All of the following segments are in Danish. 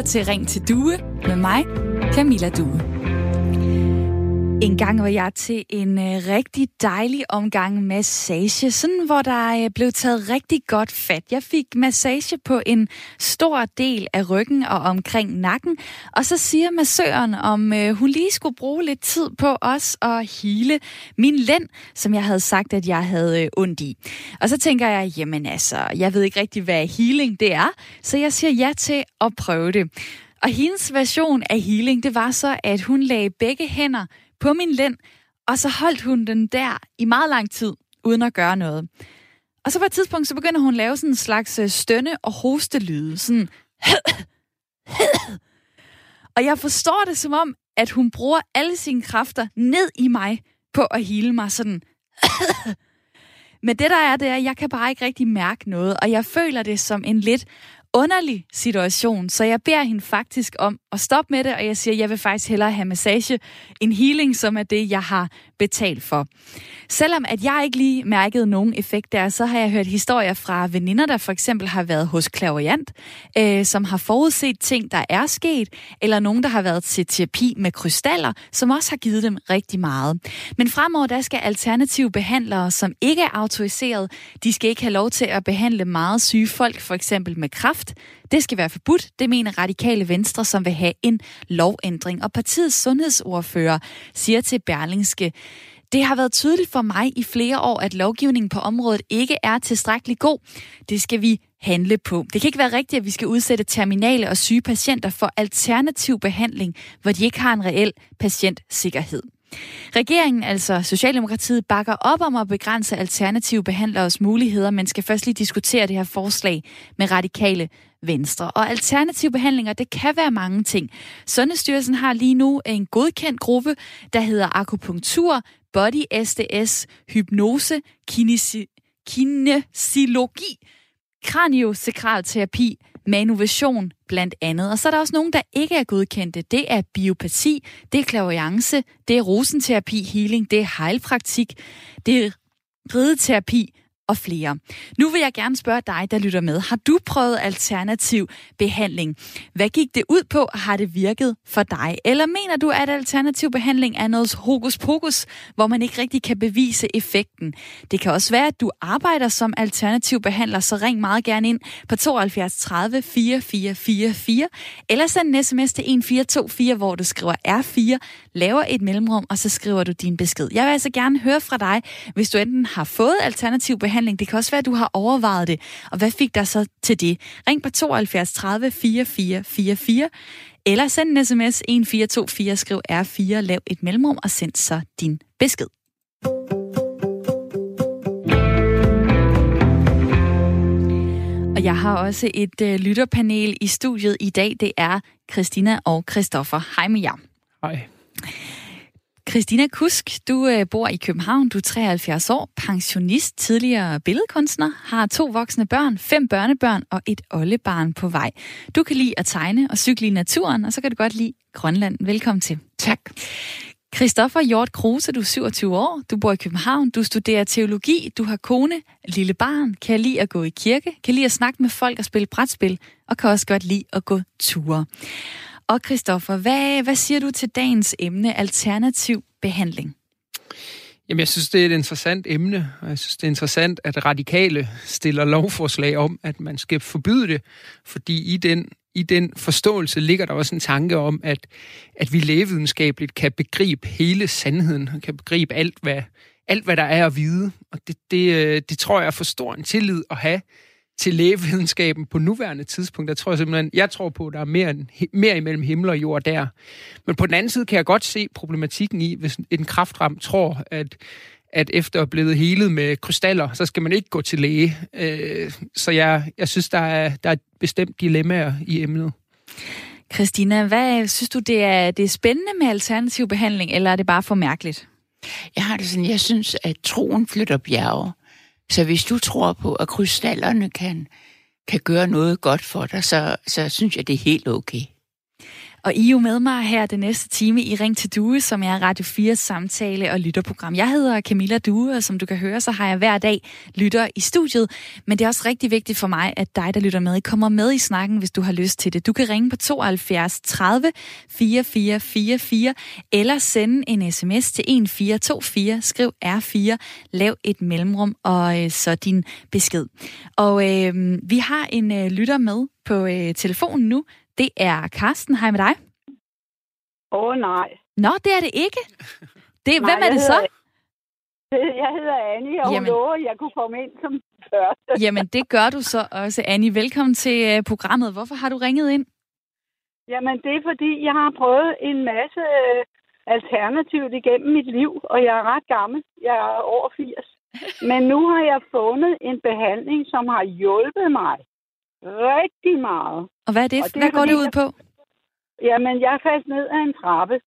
lytter til Ring til Due med mig, Camilla Due. En gang var jeg til en øh, rigtig dejlig omgang massage, sådan hvor der øh, blev taget rigtig godt fat. Jeg fik massage på en stor del af ryggen og omkring nakken, og så siger massøren, om øh, hun lige skulle bruge lidt tid på os at hele min lænd, som jeg havde sagt, at jeg havde øh, ondt i. Og så tænker jeg, jamen altså, jeg ved ikke rigtig, hvad healing det er, så jeg siger ja til at prøve det. Og hendes version af healing, det var så, at hun lagde begge hænder på min lænd, og så holdt hun den der i meget lang tid, uden at gøre noget. Og så på et tidspunkt, så begynder hun at lave sådan en slags øh, stønne- og hostelyde. Sådan... og jeg forstår det som om, at hun bruger alle sine kræfter ned i mig på at hele mig sådan... Men det der er, det er, at jeg kan bare ikke rigtig mærke noget, og jeg føler det som en lidt underlig situation, så jeg beder hende faktisk om at stoppe med det, og jeg siger, at jeg vil faktisk hellere have massage en healing, som er det, jeg har betalt for. Selvom at jeg ikke lige mærkede nogen effekt der, så har jeg hørt historier fra veninder, der for eksempel har været hos Clairvoyant, øh, som har forudset ting, der er sket, eller nogen, der har været til terapi med krystaller, som også har givet dem rigtig meget. Men fremover, der skal alternative behandlere, som ikke er autoriseret, de skal ikke have lov til at behandle meget syge folk, for eksempel med kraft. Det skal være forbudt, det mener radikale venstre, som vil have en lovændring. Og partiets sundhedsordfører siger til Berlingske, det har været tydeligt for mig i flere år, at lovgivningen på området ikke er tilstrækkelig god. Det skal vi handle på. Det kan ikke være rigtigt, at vi skal udsætte terminale og syge patienter for alternativ behandling, hvor de ikke har en reel patientsikkerhed. Regeringen, altså Socialdemokratiet, bakker op om at begrænse alternative behandlers muligheder, men skal først lige diskutere det her forslag med radikale venstre. Og alternative behandlinger, det kan være mange ting. Sundhedsstyrelsen har lige nu en godkendt gruppe, der hedder akupunktur, body SDS, hypnose, kinesi, kinesiologi, kraniosakralterapi, manuvision blandt andet. Og så er der også nogen, der ikke er godkendte. Det er biopati, det er klaviance, det er rosenterapi, healing, det er heilpraktik, det er rideterapi, og flere. Nu vil jeg gerne spørge dig, der lytter med. Har du prøvet alternativ behandling? Hvad gik det ud på? Har det virket for dig? Eller mener du, at alternativ behandling er noget hokus pokus, hvor man ikke rigtig kan bevise effekten? Det kan også være, at du arbejder som alternativ behandler, så ring meget gerne ind på 72 30 4444, eller send en sms til 1424, hvor du skriver R4, laver et mellemrum, og så skriver du din besked. Jeg vil altså gerne høre fra dig, hvis du enten har fået alternativ behandling. Det kan også være, at du har overvejet det. Og hvad fik dig så til det? Ring på 72 30 44 44, eller send en sms 1424, skriv R4, lav et mellemrum og send så din besked. Og jeg har også et øh, lytterpanel i studiet i dag. Det er Christina og Christoffer. Hej med jer. Hej. Christina Kusk, du øh, bor i København, du er 73 år, pensionist, tidligere billedkunstner, har to voksne børn, fem børnebørn og et oldebarn på vej. Du kan lide at tegne og cykle i naturen, og så kan du godt lide Grønland. Velkommen til. Tak. Christoffer Hjort Kruse, du er 27 år, du bor i København, du studerer teologi, du har kone, lille barn, kan lide at gå i kirke, kan lide at snakke med folk og spille brætspil, og kan også godt lide at gå ture. Og Christoffer, hvad, hvad siger du til dagens emne, alternativ behandling? Jamen, jeg synes, det er et interessant emne, og jeg synes, det er interessant, at radikale stiller lovforslag om, at man skal forbyde det, fordi i den, i den forståelse ligger der også en tanke om, at, at vi lægevidenskabeligt kan begribe hele sandheden, og kan begribe alt, hvad, alt, hvad der er at vide. Og det, det, øh, det tror jeg er for stor en tillid at have til lægevidenskaben på nuværende tidspunkt. Der tror jeg simpelthen, jeg tror på, at der er mere, mere imellem himmel og jord der. Men på den anden side kan jeg godt se problematikken i, hvis en kraftram tror, at at efter at blevet helet med krystaller, så skal man ikke gå til læge. Øh, så jeg, jeg synes, der er, der er et bestemt dilemmaer i emnet. Christina, hvad synes du, det er, det er spændende med alternativ behandling, eller er det bare for mærkeligt? Jeg har det sådan, jeg synes, at troen flytter bjerge. Så hvis du tror på, at krystallerne kan, kan gøre noget godt for dig, så, så synes jeg, det er helt okay. Og I er jo med mig her den næste time i Ring til Due, som er Radio 4 samtale- og lytterprogram. Jeg hedder Camilla Due, og som du kan høre, så har jeg hver dag lytter i studiet. Men det er også rigtig vigtigt for mig, at dig, der lytter med, kommer med i snakken, hvis du har lyst til det. Du kan ringe på 72 30 4444 eller sende en sms til 1424. Skriv R4, lav et mellemrum og øh, så din besked. Og øh, vi har en øh, lytter med på øh, telefonen nu. Det er Karsten. Hej med dig. Åh, oh, nej. Nå, det er det ikke. Det, Nej, hvem er det så? hedder- Jeg hedder Annie, og hun Jamen. lover, at jeg kunne komme ind som første. Jamen, det gør du så også, Annie. Velkommen til øh, programmet. Hvorfor har du ringet ind? Jamen, det er fordi, jeg har prøvet en masse øh, alternativt igennem mit liv, og jeg er ret gammel. Jeg er over 80. Men nu har jeg fundet en behandling, som har hjulpet mig rigtig meget. Og hvad er det? Og det hvad går det ud på? Jamen, jeg faldt ned af en trappe,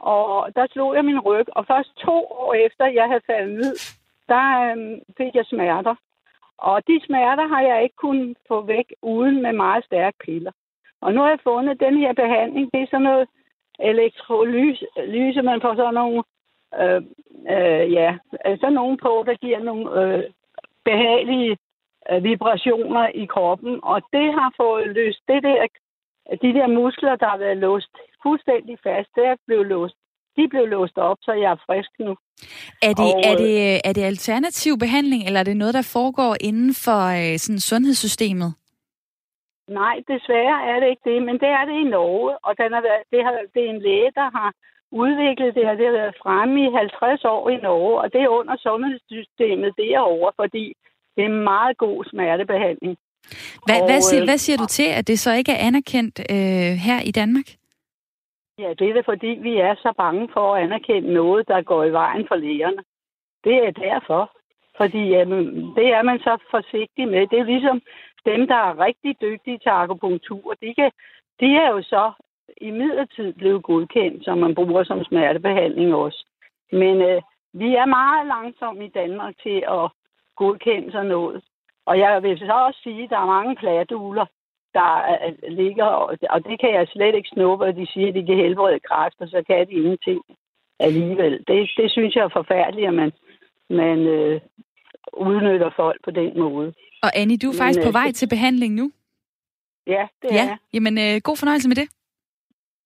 og der slog jeg min ryg. Og først to år efter, jeg havde faldet ned, der øhm, fik jeg smerter. Og de smerter har jeg ikke kunnet få væk uden med meget stærke piller. Og nu har jeg fundet den her behandling. Det er sådan noget elektrolyse, man får sådan nogle, øh, øh, ja, sådan nogle på, der giver nogle øh, behagelige vibrationer i kroppen. Og det har fået løst det der de der muskler, der har været låst fuldstændig fast, det er blevet låst. De blev låst op, så jeg er frisk nu. Er det, Og, er, øh, det, er det alternativ behandling, eller er det noget, der foregår inden for øh, sådan sundhedssystemet? Nej, desværre er det ikke det, men det er det i Norge, og den har været, det, har, det er en læge, der har udviklet det her. Det har været fremme i 50 år i Norge, og det er under sundhedssystemet derovre, fordi det er en meget god smertebehandling. Hvad, Og, hvad, siger, øh, hvad siger du til, at det så ikke er anerkendt øh, her i Danmark? Ja, det er det, fordi vi er så bange for at anerkende noget, der går i vejen for lægerne. Det er derfor. Fordi jamen, det er man så forsigtig med. Det er ligesom dem, der er rigtig dygtige til akupunktur. De, kan, de er jo så i midlertid blevet godkendt, som man bruger som smertebehandling også. Men øh, vi er meget langsomme i Danmark til at godkende sådan noget. Og jeg vil så også sige, at der er mange pladuler, der ligger, og- og det kan jeg slet ikke snuppe, at de siger, at de kan helbrede kræft, og så kan de ingenting alligevel. Det, det synes jeg er forfærdeligt, at man, man øh, udnytter folk på den måde. Og Annie, du er Men, faktisk på øh, vej det- til behandling nu. Ja, det er Ja, jeg. jamen øh, god fornøjelse med det.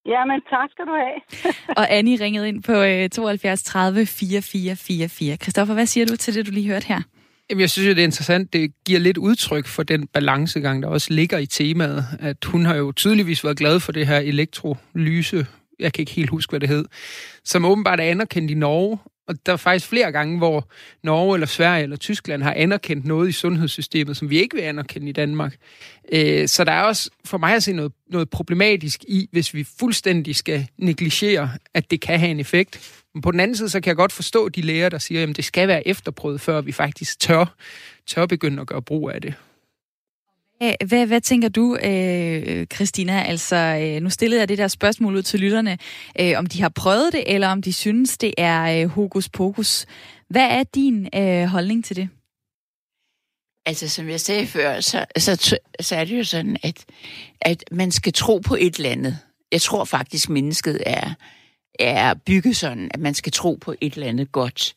Jamen, tak skal du have. Og Annie ringede ind på øh, 72 30 4444. Christoffer, hvad siger du til det, du lige hørte her? Jamen, jeg synes jo, det er interessant. Det giver lidt udtryk for den balancegang, der også ligger i temaet. At hun har jo tydeligvis været glad for det her elektrolyse, jeg kan ikke helt huske, hvad det hed, som åbenbart er anerkendt i Norge. Og der er faktisk flere gange, hvor Norge eller Sverige eller Tyskland har anerkendt noget i sundhedssystemet, som vi ikke vil anerkende i Danmark. Øh, Så der er også for mig at se noget, noget problematisk i, hvis vi fuldstændig skal negligere, at det kan have en effekt. Men på den anden side, så kan jeg godt forstå de læger, der siger, at det skal være efterprøvet, før vi faktisk tør, tør begynde at gøre brug af det. Hvad, hvad, tænker du, øh, Christina? Altså, øh, nu stillede jeg det der spørgsmål ud til lytterne, øh, om de har prøvet det, eller om de synes, det er øh, hokus pokus. Hvad er din øh, holdning til det? Altså, som jeg sagde før, så, så, så er det jo sådan, at, at man skal tro på et eller andet. Jeg tror faktisk, mennesket er, er bygget sådan, at man skal tro på et eller andet godt.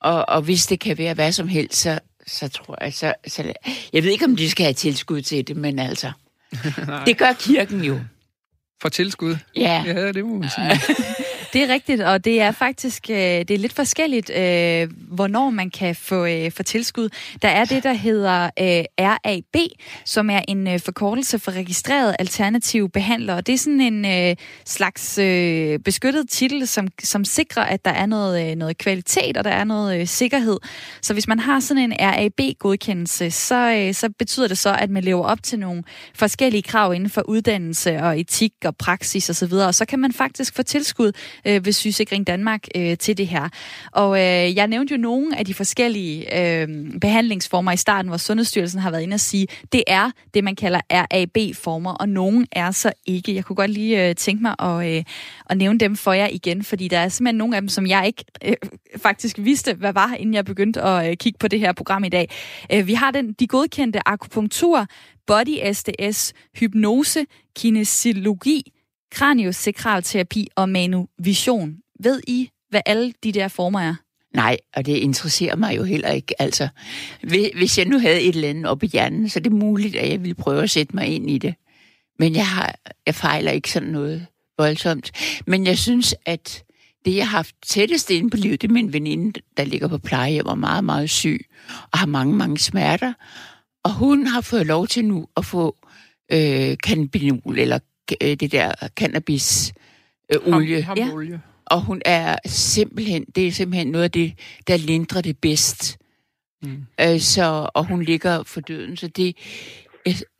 Og, og hvis det kan være hvad som helst, så, så tror jeg... Så, så, jeg ved ikke, om de skal have tilskud til det, men altså... det gør kirken jo. For tilskud? Ja. Ja, det må man sige. Det er rigtigt, og det er faktisk øh, det er lidt forskelligt, øh, hvornår man kan få, øh, få tilskud. Der er det, der hedder øh, RAB, som er en øh, forkortelse for registreret alternative behandlere. Det er sådan en øh, slags øh, beskyttet titel, som, som sikrer, at der er noget, øh, noget kvalitet, og der er noget øh, sikkerhed. Så hvis man har sådan en RAB-godkendelse, så, øh, så betyder det så, at man lever op til nogle forskellige krav inden for uddannelse og etik og praksis osv., og, så videre. og så kan man faktisk få tilskud øh, ved Sygesikring Danmark øh, til det her. Og øh, jeg nævnte jo nogle af de forskellige øh, behandlingsformer i starten, hvor Sundhedsstyrelsen har været inde og sige, det er det, man kalder RAB-former, og nogle er så ikke. Jeg kunne godt lige øh, tænke mig at, øh, at nævne dem for jer igen, fordi der er simpelthen nogle af dem, som jeg ikke øh, faktisk vidste, hvad var, inden jeg begyndte at øh, kigge på det her program i dag. Øh, vi har den, de godkendte akupunktur, body SDS, hypnose, kinesiologi, kraniosakralterapi og manuvision. Ved I, hvad alle de der former er? Nej, og det interesserer mig jo heller ikke. Altså, hvis jeg nu havde et eller andet op i hjernen, så er det muligt, at jeg ville prøve at sætte mig ind i det. Men jeg, har, jeg fejler ikke sådan noget voldsomt. Men jeg synes, at det, jeg har haft tættest inde på livet, det er min veninde, der ligger på plejehjem og er meget, meget syg og har mange, mange smerter. Og hun har fået lov til nu at få øh, kanbinol eller øh, det der cannabis øh, olie. Ham, ham ja. Og hun er simpelthen, det er simpelthen noget af det, der lindrer det bedst. Mm. Øh, så, og hun ligger for døden, så det,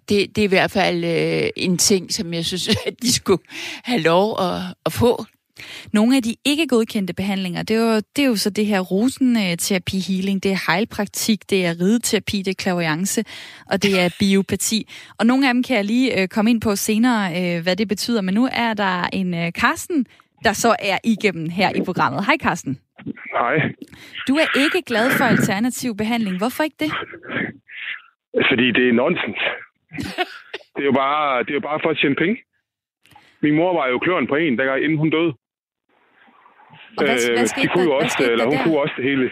det, det er i hvert fald øh, en ting, som jeg synes, at de skulle have lov at, at få. Nogle af de ikke godkendte behandlinger, det er jo, det er jo så det her rosenterapi healing, det er heilpraktik, det er rideterapi, det er klaviance, og det er biopati. Og nogle af dem kan jeg lige øh, komme ind på senere, øh, hvad det betyder. Men nu er der en øh, Karsten, der så er igennem her i programmet. Hej Karsten. Hej. Du er ikke glad for alternativ behandling. Hvorfor ikke det? Fordi det er nonsens. det er jo bare, det er jo bare for at tjene penge. Min mor var jo kløren på en, der inden hun døde. Og hvad, øh, hvad skete de kunne der, også, eller hun der? kunne også det hele.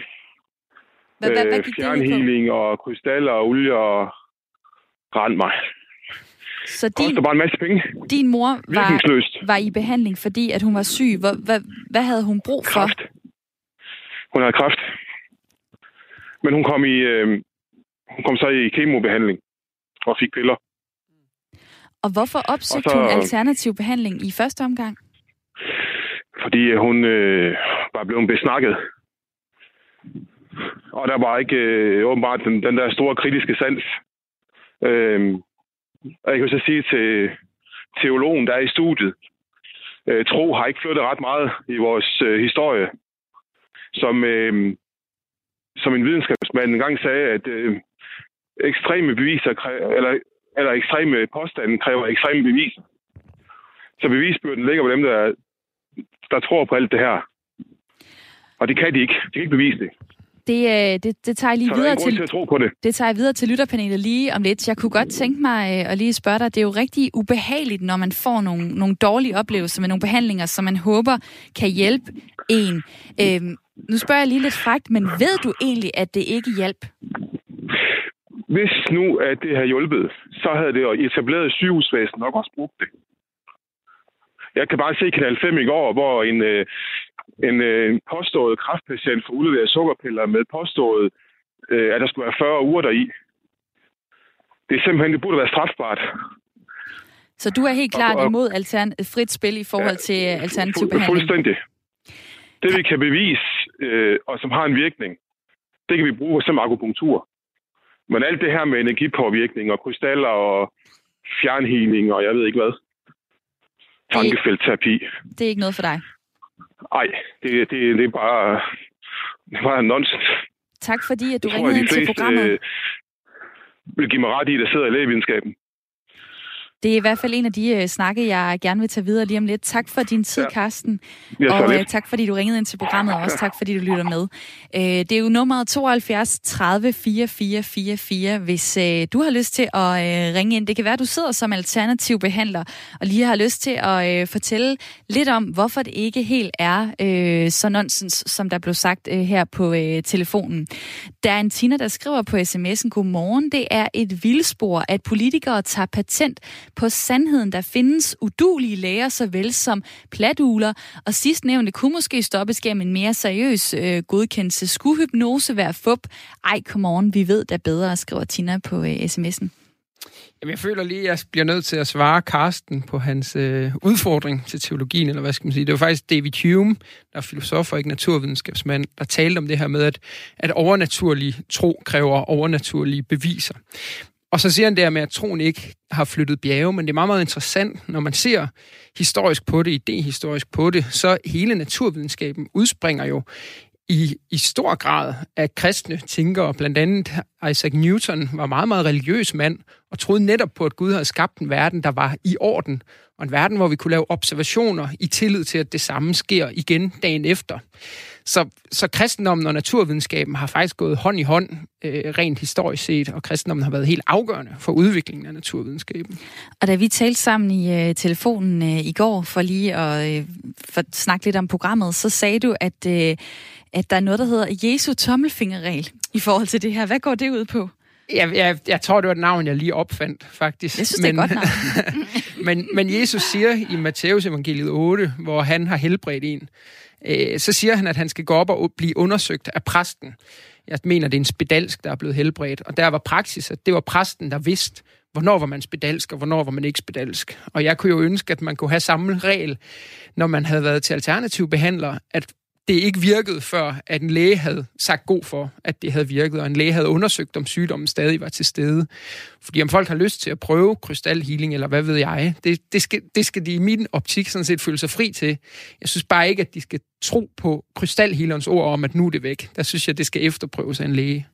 Hvad, hvad, hvad gik Fjernhealing og krystaller og olie og rent mig. Så din, koster bare en masse penge. Din mor var, var i behandling, fordi at hun var syg. Hvad, hvad, hvad havde hun brug for? Kraft. Hun havde kræft. Men hun kom i, øh, hun kom så i kemobehandling og fik piller. Og hvorfor opsøgte og så, hun alternativ behandling i første omgang? Fordi øh, hun øh, var blevet besnakket. Og der var ikke øh, åbenbart den, den der store kritiske sans. Øh, og jeg kan så sige til teologen, der er i studiet, øh, tro har ikke flyttet ret meget i vores øh, historie. Som, øh, som en videnskabsmand engang sagde, at øh, ekstreme beviser, eller, eller ekstreme påstande kræver ekstreme beviser. Så bevisbyrden ligger på dem, der, der tror på alt det her. Og det kan de ikke. De kan ikke bevise det. Det, øh, det, det tager jeg lige så videre til, til at tro på det. Det tager jeg videre til lytterpanelet lige om lidt. Jeg kunne godt tænke mig øh, at lige spørge dig, det er jo rigtig ubehageligt, når man får nogle, nogle dårlige oplevelser med nogle behandlinger, som man håber kan hjælpe en. Øhm, nu spørger jeg lige lidt fragt, men ved du egentlig, at det ikke hjælp? Hvis nu at det har hjulpet, så havde det etableret sygehusvæsen nok også brugt det. Jeg kan bare se Kanal 5 i går, hvor en, øh, en, øh, en påstået kraftpatient får udleveret sukkerpiller med påstået, øh, at der skulle være 40 uger deri. Det er simpelthen, det burde være strafbart. Så du er helt klart og, og, imod altern- frit spil i forhold ja, til øh, alternativ behandling? Fuldstændig. Det vi kan bevise, øh, og som har en virkning, det kan vi bruge som akupunktur. Men alt det her med energipåvirkning og krystaller og fjernhealing og jeg ved ikke hvad, tankefeltterapi. Det er ikke noget for dig? Nej, det, det, det, er bare, det er bare nonsens. Tak fordi, at du ringede ind til programmet. Øh, vil give mig ret i, der sidder i lægevidenskaben. Det er i hvert fald en af de uh, snakke, jeg gerne vil tage videre lige om lidt. Tak for din tid, ja. Karsten. Ja, og uh, tak fordi du ringede ind til programmet, og også tak fordi du lytter med. Uh, det er jo nummeret 72 30 44 44, hvis uh, du har lyst til at uh, ringe ind. Det kan være, at du sidder som alternativ behandler, og lige har lyst til at uh, fortælle lidt om, hvorfor det ikke helt er uh, så nonsens, som der blev sagt uh, her på uh, telefonen. Der er en Tina, der skriver på sms'en, Godmorgen, det er et vildspor, at politikere tager patent på sandheden. Der findes udulige læger såvel som platuler, og sidstnævnte kunne måske stoppes gennem en mere seriøs øh, godkendelse. Skulle hypnose være fup? Ej, come on, vi ved da bedre, skriver Tina på øh, sms'en. Jamen, jeg føler lige, at jeg bliver nødt til at svare Karsten på hans øh, udfordring til teologien, eller hvad skal man sige. Det var faktisk David Hume, der er filosof og ikke naturvidenskabsmand, der talte om det her med, at, at overnaturlig tro kræver overnaturlige beviser. Og så siger han der med, at troen ikke har flyttet bjerge, men det er meget, meget interessant, når man ser historisk på det, idehistorisk på det, så hele naturvidenskaben udspringer jo i, i stor grad af kristne tænkere. Blandt andet Isaac Newton var meget, meget religiøs mand, og troede netop på, at Gud havde skabt en verden, der var i orden, og en verden, hvor vi kunne lave observationer i tillid til, at det samme sker igen dagen efter. Så, så kristendommen og naturvidenskaben har faktisk gået hånd i hånd, øh, rent historisk set, og kristendommen har været helt afgørende for udviklingen af naturvidenskaben. Og da vi talte sammen i øh, telefonen øh, i går, for lige at øh, for snakke lidt om programmet, så sagde du, at, øh, at der er noget, der hedder Jesu tommelfingerregel i forhold til det her. Hvad går det ud på? Jeg, jeg, jeg tror, det var et navn, jeg lige opfandt, faktisk. Jeg synes, men, det er et godt navn. men, men Jesus siger i Matteus evangeliet 8, hvor han har helbredt en, øh, så siger han, at han skal gå op og blive undersøgt af præsten. Jeg mener, det er en spedalsk, der er blevet helbredt. Og der var praksis, at det var præsten, der vidste, hvornår var man spedalsk, og hvornår var man ikke spedalsk. Og jeg kunne jo ønske, at man kunne have samme regel, når man havde været til alternativ behandler, at det ikke virkede, før at en læge havde sagt god for, at det havde virket, og en læge havde undersøgt, om sygdommen stadig var til stede. Fordi om folk har lyst til at prøve krystalhealing, eller hvad ved jeg, det, det, skal, det skal de i min optik sådan set føle sig fri til. Jeg synes bare ikke, at de skal tro på krystalhealerens ord om, at nu er det væk. Der synes jeg, det skal efterprøves af en læge.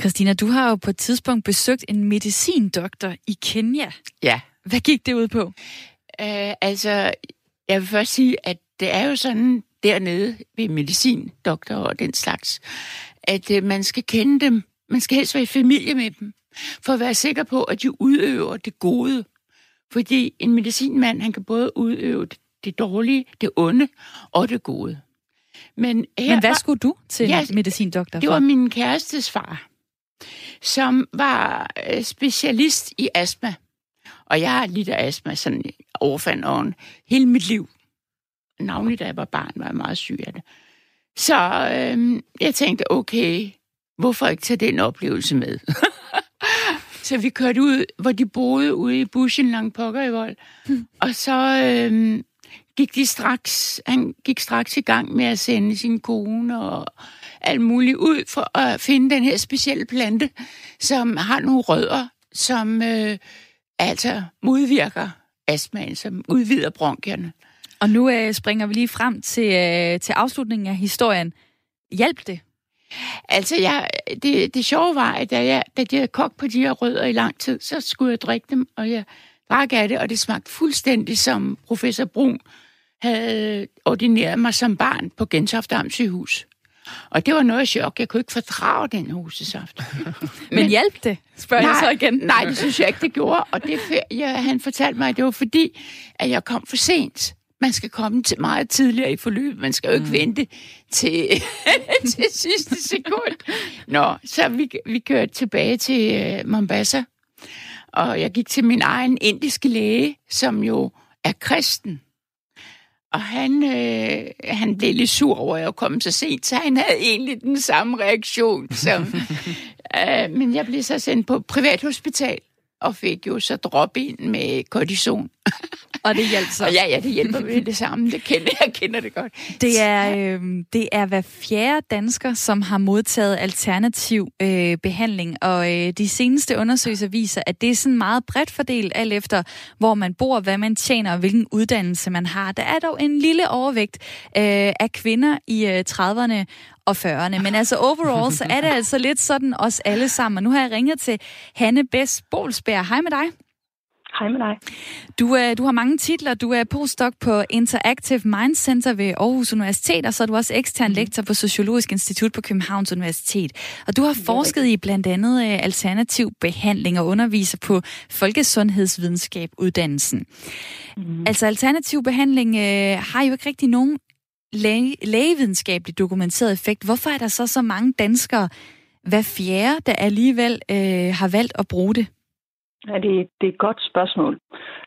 Christina, du har jo på et tidspunkt besøgt en medicindoktor i Kenya. Ja. Hvad gik det ud på? Uh, altså, jeg vil først sige, at det er jo sådan, dernede ved medicindoktor og den slags, at øh, man skal kende dem. Man skal helst være i familie med dem, for at være sikker på, at de udøver det gode. Fordi en medicinmand, han kan både udøve det dårlige, det onde og det gode. Men, her Men hvad var, skulle du til ja, medicindoktor for? Det var min kærestes far, som var øh, specialist i astma. Og jeg har lidt af astma sådan overfandt hele mit liv navnlig da jeg var barn, var jeg meget syg af det. Så øhm, jeg tænkte, okay, hvorfor ikke tage den oplevelse med? så vi kørte ud, hvor de boede ude i buschen langt pokker i vold. Hmm. Og så øhm, gik de straks, han gik straks i gang med at sende sin kone og alt muligt ud for at finde den her specielle plante, som har nogle rødder, som øh, altså modvirker astmaen, som udvider bronkierne. Og nu øh, springer vi lige frem til, øh, til afslutningen af historien. Hjælp det? Altså, jeg, det, det sjove var, at da jeg, da jeg kogt på de her rødder i lang tid, så skulle jeg drikke dem, og jeg drak af det, og det smagte fuldstændig som professor Brun havde ordineret mig som barn på Gentofte Amtssygehus. Og det var noget chok. Jeg kunne ikke fordrage den hosesaft. Men, Men hjalp det? Spørger nej, jeg så igen. Nej, det synes jeg ikke, det gjorde. Og det, jeg, han fortalte mig, at det var fordi, at jeg kom for sent man skal komme til meget tidligere i forløbet. Man skal jo ikke mm. vente til, til sidste sekund. Nå, så vi, vi kørte tilbage til uh, Mombasa, og jeg gik til min egen indiske læge, som jo er kristen. Og han, øh, han blev lidt sur over, at jeg kom så sent, så han havde egentlig den samme reaktion. Som, øh, men jeg blev så sendt på privathospital, og fik jo så drop ind med kortison. Og det hjælper så? ja, ja, det hjælper med det samme. Det kender, jeg kender det godt. Det er, øh, det er hver fjerde dansker, som har modtaget alternativ øh, behandling, og øh, de seneste undersøgelser viser, at det er sådan meget bredt fordelt, alt efter hvor man bor, hvad man tjener og hvilken uddannelse man har. Der er dog en lille overvægt øh, af kvinder i øh, 30'erne og 40'erne. Men altså overall, så er det altså lidt sådan os alle sammen. Og nu har jeg ringet til Hanne Bess Bolsberg. Hej med dig. Hej med dig. Du, øh, du har mange titler. Du er postdoc på Interactive Mind Center ved Aarhus Universitet, og så er du også ekstern mhm. lektor på Sociologisk Institut på Københavns Universitet. Og du har forsket i blandt andet øh, alternativ behandling og underviser på Folkesundhedsvidenskab uddannelsen. Mm. Altså alternativ behandling øh, har jo ikke rigtig nogen læge, lægevidenskabeligt dokumenteret effekt. Hvorfor er der så så mange danskere, hver fjerde, der alligevel øh, har valgt at bruge det? Ja, det, det er et godt spørgsmål.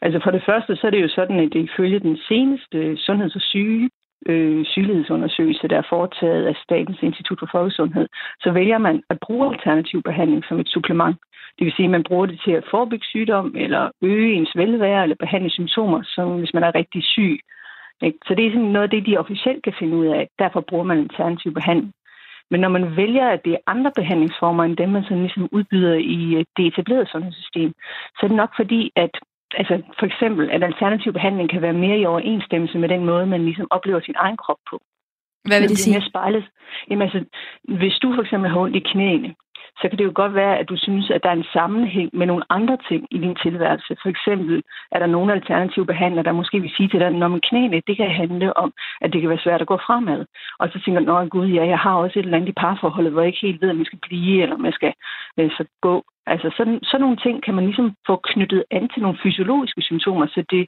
Altså for det første, så er det jo sådan, at det ifølge den seneste sundheds- og syge, øh, sygelighedsundersøgelse, der er foretaget af Statens Institut for Folkesundhed, så vælger man at bruge alternativ behandling som et supplement. Det vil sige, at man bruger det til at forebygge sygdom, eller øge ens velvære, eller behandle symptomer, som hvis man er rigtig syg. Så det er sådan noget af det, de officielt kan finde ud af. Derfor bruger man alternativ behandling. Men når man vælger, at det er andre behandlingsformer end dem, man sådan ligesom udbyder i det etablerede sundhedssystem, så er det nok fordi, at altså for eksempel, at alternativ behandling kan være mere i overensstemmelse med den måde, man ligesom oplever sin egen krop på. Hvad vil det sige? Spejlet. Jamen altså, hvis du for eksempel har ondt i knæene, så kan det jo godt være, at du synes, at der er en sammenhæng med nogle andre ting i din tilværelse. For eksempel er der nogle alternative behandlere, der måske vil sige til dig, når man knæene, det kan handle om, at det kan være svært at gå fremad. Og så tænker du, nå gud, ja, jeg har også et eller andet i parforholdet, hvor jeg ikke helt ved, om jeg skal blive, eller jeg skal øh, så gå. Altså sådan, sådan nogle ting kan man ligesom få knyttet an til nogle fysiologiske symptomer, så det,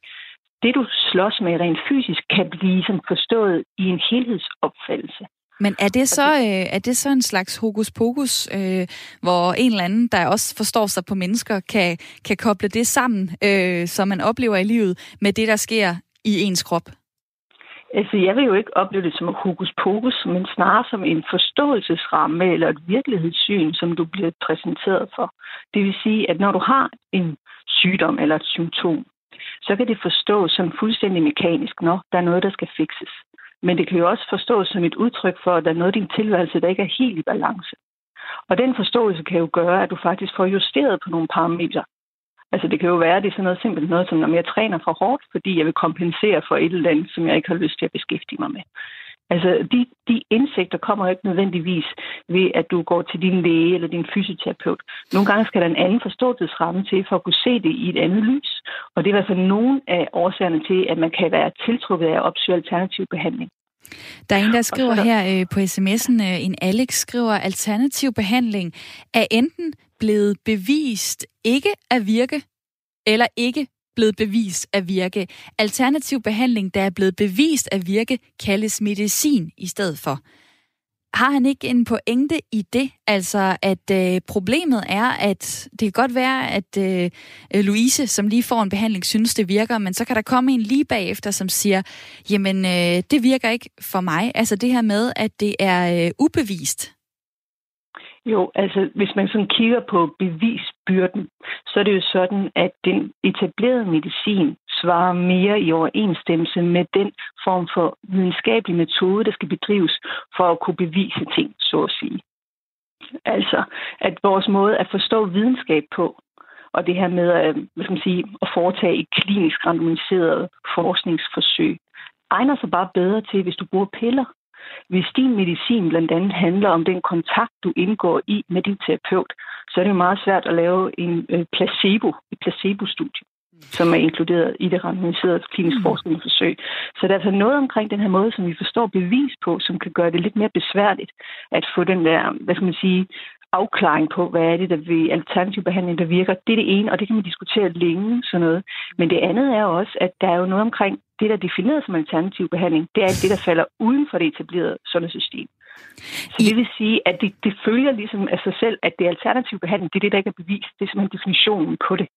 det du slås med rent fysisk, kan blive som forstået i en helhedsopfattelse. Men er det så, øh, er det så en slags hokus pokus, øh, hvor en eller anden, der også forstår sig på mennesker, kan, kan koble det sammen, øh, som man oplever i livet, med det, der sker i ens krop? Altså, jeg vil jo ikke opleve det som hokus pokus, men snarere som en forståelsesramme eller et virkelighedssyn, som du bliver præsenteret for. Det vil sige, at når du har en sygdom eller et symptom, så kan det forstås som fuldstændig mekanisk, når der er noget, der skal fikses. Men det kan jo også forstås som et udtryk for, at der er noget i din tilværelse, der ikke er helt i balance. Og den forståelse kan jo gøre, at du faktisk får justeret på nogle parametre. Altså det kan jo være, at det er sådan noget simpelt noget, som når jeg træner for hårdt, fordi jeg vil kompensere for et eller andet, som jeg ikke har lyst til at beskæftige mig med. Altså, de, de indsigter kommer ikke nødvendigvis ved, at du går til din læge eller din fysioterapeut. Nogle gange skal der en anden forståelsesramme til, for at kunne se det i et andet lys. Og det er i hvert fald nogle af årsagerne til, at man kan være tiltrukket af at opsøge alternativ behandling. Der er en, der skriver her øh, på sms'en, øh, en Alex skriver, alternativ behandling er enten blevet bevist ikke at virke, eller ikke blevet bevist at virke. Alternativ behandling, der er blevet bevist at virke, kaldes medicin i stedet for. Har han ikke en pointe i det? Altså, at øh, problemet er, at det kan godt være, at øh, Louise, som lige får en behandling, synes, det virker, men så kan der komme en lige bagefter, som siger, jamen, øh, det virker ikke for mig. Altså det her med, at det er øh, ubevist. Jo, altså hvis man sådan kigger på bevisbyrden, så er det jo sådan, at den etablerede medicin svarer mere i overensstemmelse med den form for videnskabelig metode, der skal bedrives for at kunne bevise ting, så at sige. Altså, at vores måde at forstå videnskab på, og det her med at, hvad skal man sige, at foretage et klinisk randomiseret forskningsforsøg, egner sig bare bedre til, hvis du bruger piller. Hvis din medicin blandt andet handler om den kontakt, du indgår i med din terapeut, så er det jo meget svært at lave en øh, placebo, et placebo-studie som er inkluderet i det randomiserede klinisk mm. forskningsforsøg. Så der er altså noget omkring den her måde, som vi forstår bevis på, som kan gøre det lidt mere besværligt at få den der, hvad skal man sige, afklaring på, hvad er det, der ved alternativ behandling, der virker. Det er det ene, og det kan man diskutere længe, sådan noget. Men det andet er også, at der er jo noget omkring det, der er defineret som alternativ behandling. Det er det, der falder uden for det etablerede sundhedssystem. Så det vil sige, at det, det følger ligesom af sig selv, at det er alternativ behandling, det er det, der ikke er bevist. Det er simpelthen definitionen på det.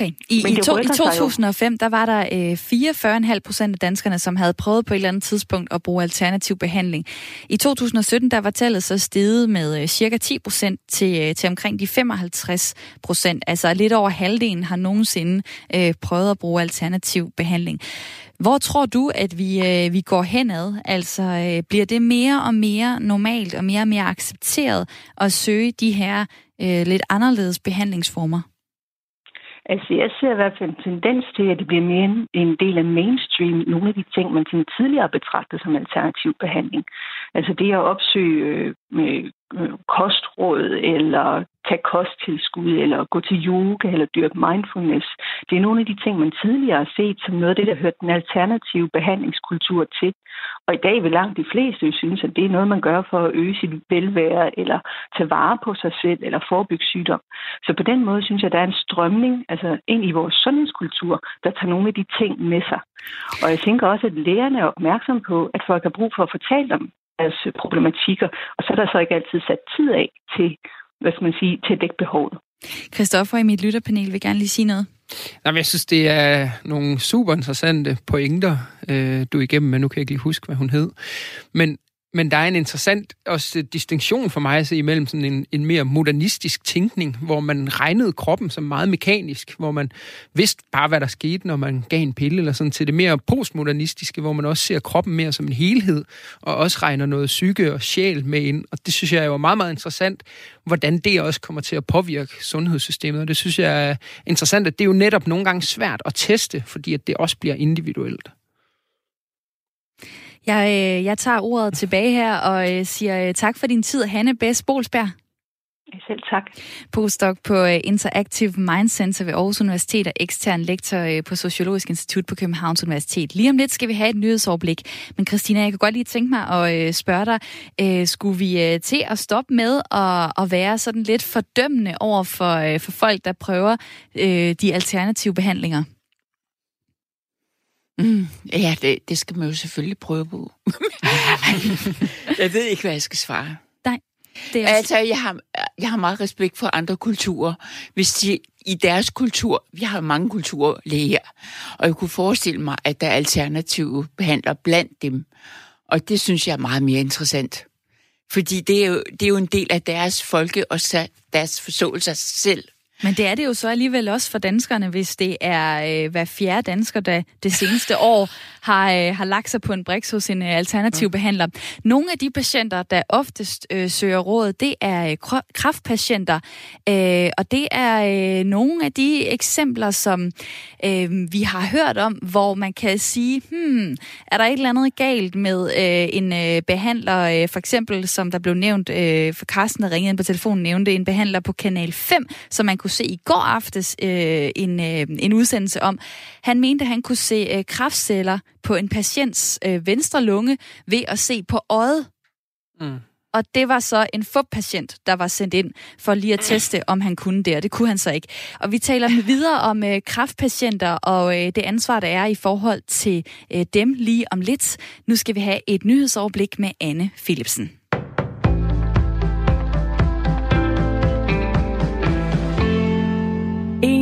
Okay. I, i, to, I 2005, der var der øh, 44,5 procent af danskerne, som havde prøvet på et eller andet tidspunkt at bruge alternativ behandling. I 2017, der var tallet så steget med øh, cirka 10 procent til, øh, til omkring de 55 procent. Altså lidt over halvdelen har nogensinde øh, prøvet at bruge alternativ behandling. Hvor tror du, at vi, øh, vi går henad? Altså, øh, bliver det mere og mere normalt og mere og mere accepteret at søge de her øh, lidt anderledes behandlingsformer? Altså, jeg ser i hvert fald en tendens til, at det bliver mere en del af mainstream. Nogle af de ting, man tidligere betragtede som alternativ behandling. Altså det at opsøge øh, med øh, kostråd, eller tage kosttilskud, eller gå til yoga, eller dyrke mindfulness. Det er nogle af de ting, man tidligere har set som noget af det, der hørte den alternative behandlingskultur til. Og i dag vil langt de fleste synes, at det er noget, man gør for at øge sit velvære, eller tage vare på sig selv, eller forebygge sygdom. Så på den måde synes jeg, at der er en strømning altså ind i vores sundhedskultur, der tager nogle af de ting med sig. Og jeg tænker også, at lægerne er opmærksom på, at folk har brug for at fortælle dem deres problematikker, og så er der så ikke altid sat tid af til, hvad skal man sige, til at dække behovet. Christoffer i mit lytterpanel vil gerne lige sige noget. Jamen, jeg synes, det er nogle super interessante pointer, øh, du er igennem, men nu kan jeg ikke lige huske, hvad hun hed. Men men der er en interessant også øh, distinktion for mig at se imellem sådan en, en mere modernistisk tænkning, hvor man regnede kroppen som meget mekanisk, hvor man vidste bare, hvad der skete, når man gav en pille, eller sådan, til det mere postmodernistiske, hvor man også ser kroppen mere som en helhed, og også regner noget psyke og sjæl med ind. Og det synes jeg er jo meget, meget interessant, hvordan det også kommer til at påvirke sundhedssystemet. Og det synes jeg er interessant, at det er jo netop nogle gange svært at teste, fordi at det også bliver individuelt. Jeg, øh, jeg tager ordet tilbage her og øh, siger øh, tak for din tid, Hanne Bæs Bolsberg. Selv tak. Postdoc på øh, Interactive Mind Center ved Aarhus Universitet og ekstern lektor øh, på Sociologisk Institut på Københavns Universitet. Lige om lidt skal vi have et nyhedsoverblik. Men Christina, jeg kan godt lige tænke mig at øh, spørge dig, skulle vi til at stoppe med at, at være sådan lidt fordømmende over for, for folk, der prøver de alternative behandlinger? Mm, ja, det, det skal man jo selvfølgelig prøve på. jeg ved ikke, hvad jeg skal svare. Nej. Det er altså, jeg har, jeg har meget respekt for andre kulturer. Hvis de i deres kultur, vi har mange kulturer læger, og jeg kunne forestille mig, at der er alternative behandlere blandt dem. Og det synes jeg er meget mere interessant. Fordi det er jo, det er jo en del af deres folke og deres forståelse af sig selv. Men det er det jo så alligevel også for danskerne, hvis det er øh, hver fjerde dansker, der det seneste år har, øh, har lagt sig på en briks hos en øh, alternativ ja. behandler. Nogle af de patienter, der oftest øh, søger råd, det er øh, kraftpatienter, øh, og det er øh, nogle af de eksempler, som øh, vi har hørt om, hvor man kan sige, hmm, er der et eller andet galt med øh, en øh, behandler, øh, for eksempel, som der blev nævnt, øh, for Carsten, der ringede ind på telefonen, nævnte en behandler på Kanal 5, som man kunne se i går aftes øh, en, øh, en udsendelse om. Han mente, at han kunne se øh, kraftceller på en patients øh, venstre lunge ved at se på øjet. Mm. Og det var så en FUB-patient, der var sendt ind for lige at teste, om han kunne det, og det kunne han så ikke. Og vi taler videre om øh, kraftpatienter og øh, det ansvar, der er i forhold til øh, dem lige om lidt. Nu skal vi have et nyhedsoverblik med Anne Philipsen.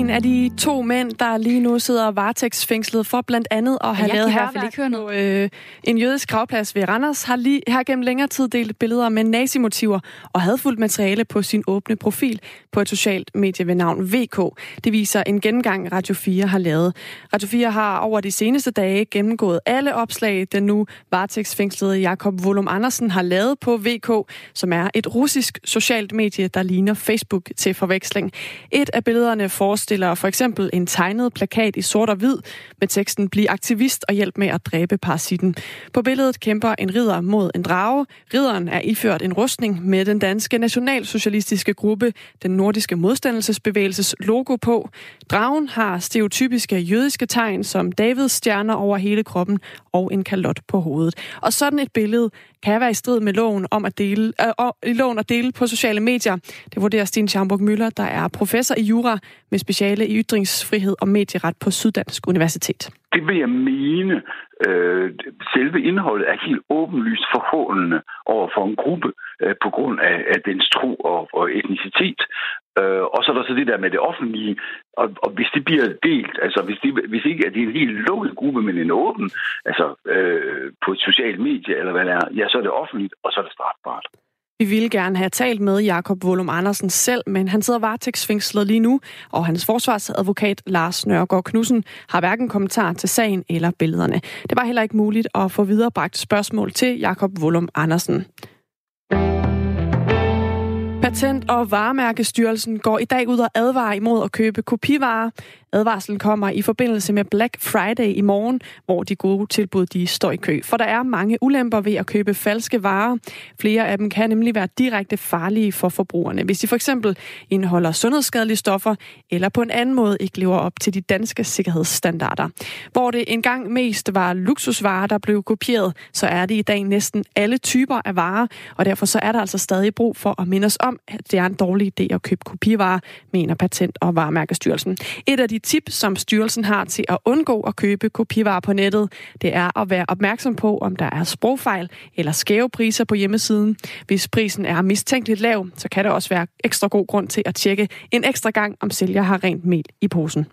En af de to mænd, der lige nu sidder varetægtsfængslet for blandt andet at have lavet her på øh, en jødisk gravplads ved Randers, har lige her gennem længere tid delt billeder med nazimotiver og hadfuldt materiale på sin åbne profil på et socialt medie ved navn VK. Det viser en gennemgang, Radio 4 har lavet. Radio 4 har over de seneste dage gennemgået alle opslag, den nu varetægtsfængslede Jakob Volum Andersen har lavet på VK, som er et russisk socialt medie, der ligner Facebook til forveksling. Et af billederne forestiller for eksempel en tegnet plakat i sort og hvid med teksten Bliv aktivist og hjælp med at dræbe parasitten. På billedet kæmper en ridder mod en drage. Ridderen er iført en rustning med den danske nationalsocialistiske gruppe, den nordiske modstandelsesbevægelses logo på. Dragen har stereotypiske jødiske tegn som Davids stjerner over hele kroppen og en kalot på hovedet. Og sådan et billede kan være i strid med loven om at dele, øh, i loven at dele på sociale medier. Det vurderer Sten Schamburg Møller, der er professor i jura med speciale i ytringsfrihed og medieret på Syddansk Universitet. Det vil jeg mene. Øh, selve indholdet er helt åbenlyst forhåndende over for en gruppe øh, på grund af, af dens tro og, og etnicitet. Øh, og så er der så det der med det offentlige, og, og hvis det bliver delt, altså hvis, det, hvis ikke er det en helt lukket gruppe, men en åben, altså øh, på et socialt medie eller hvad det er, ja, så er det offentligt, og så er det strafbart. Vi ville gerne have talt med Jakob Volum Andersen selv, men han sidder varetægtsfængslet lige nu, og hans forsvarsadvokat Lars Nørgaard Knudsen har hverken kommentar til sagen eller billederne. Det var heller ikke muligt at få viderebragt spørgsmål til Jakob Volum Andersen. Patent- og Varemærkestyrelsen går i dag ud og advarer imod at købe kopivarer. Advarslen kommer i forbindelse med Black Friday i morgen, hvor de gode tilbud de står i kø. For der er mange ulemper ved at købe falske varer. Flere af dem kan nemlig være direkte farlige for forbrugerne, hvis de for eksempel indeholder sundhedsskadelige stoffer eller på en anden måde ikke lever op til de danske sikkerhedsstandarder. Hvor det engang mest var luksusvarer, der blev kopieret, så er det i dag næsten alle typer af varer, og derfor så er der altså stadig brug for at minde os om, at det er en dårlig idé at købe kopivarer, mener Patent- og Varemærkestyrelsen. Et af de tip, som styrelsen har til at undgå at købe kopivarer på nettet, det er at være opmærksom på, om der er sprogfejl eller skæve priser på hjemmesiden. Hvis prisen er mistænkeligt lav, så kan der også være ekstra god grund til at tjekke en ekstra gang, om sælger har rent mel i posen.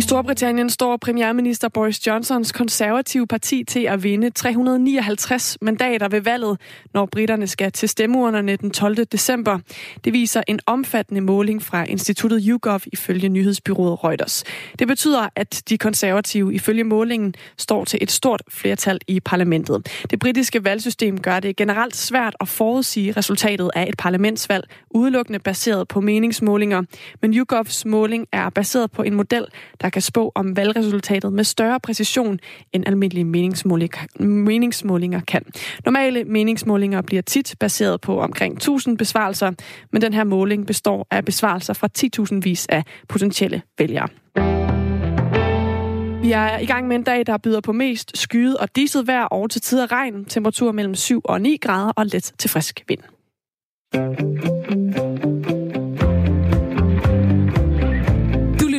I Storbritannien står premierminister Boris Johnsons konservative parti til at vinde 359 mandater ved valget, når britterne skal til stemmeurnerne den 12. december. Det viser en omfattende måling fra instituttet YouGov ifølge nyhedsbyrået Reuters. Det betyder, at de konservative ifølge målingen står til et stort flertal i parlamentet. Det britiske valgsystem gør det generelt svært at forudsige resultatet af et parlamentsvalg, udelukkende baseret på meningsmålinger. Men YouGovs måling er baseret på en model, der der kan spå om valgresultatet med større præcision end almindelige meningsmålinger, meningsmålinger kan. Normale meningsmålinger bliver tit baseret på omkring 1000 besvarelser, men den her måling består af besvarelser fra 10.000 vis af potentielle vælgere. Vi er i gang med en dag, der byder på mest skyet og diset vejr og til tider regn. Temperatur mellem 7 og 9 grader og let til frisk vind.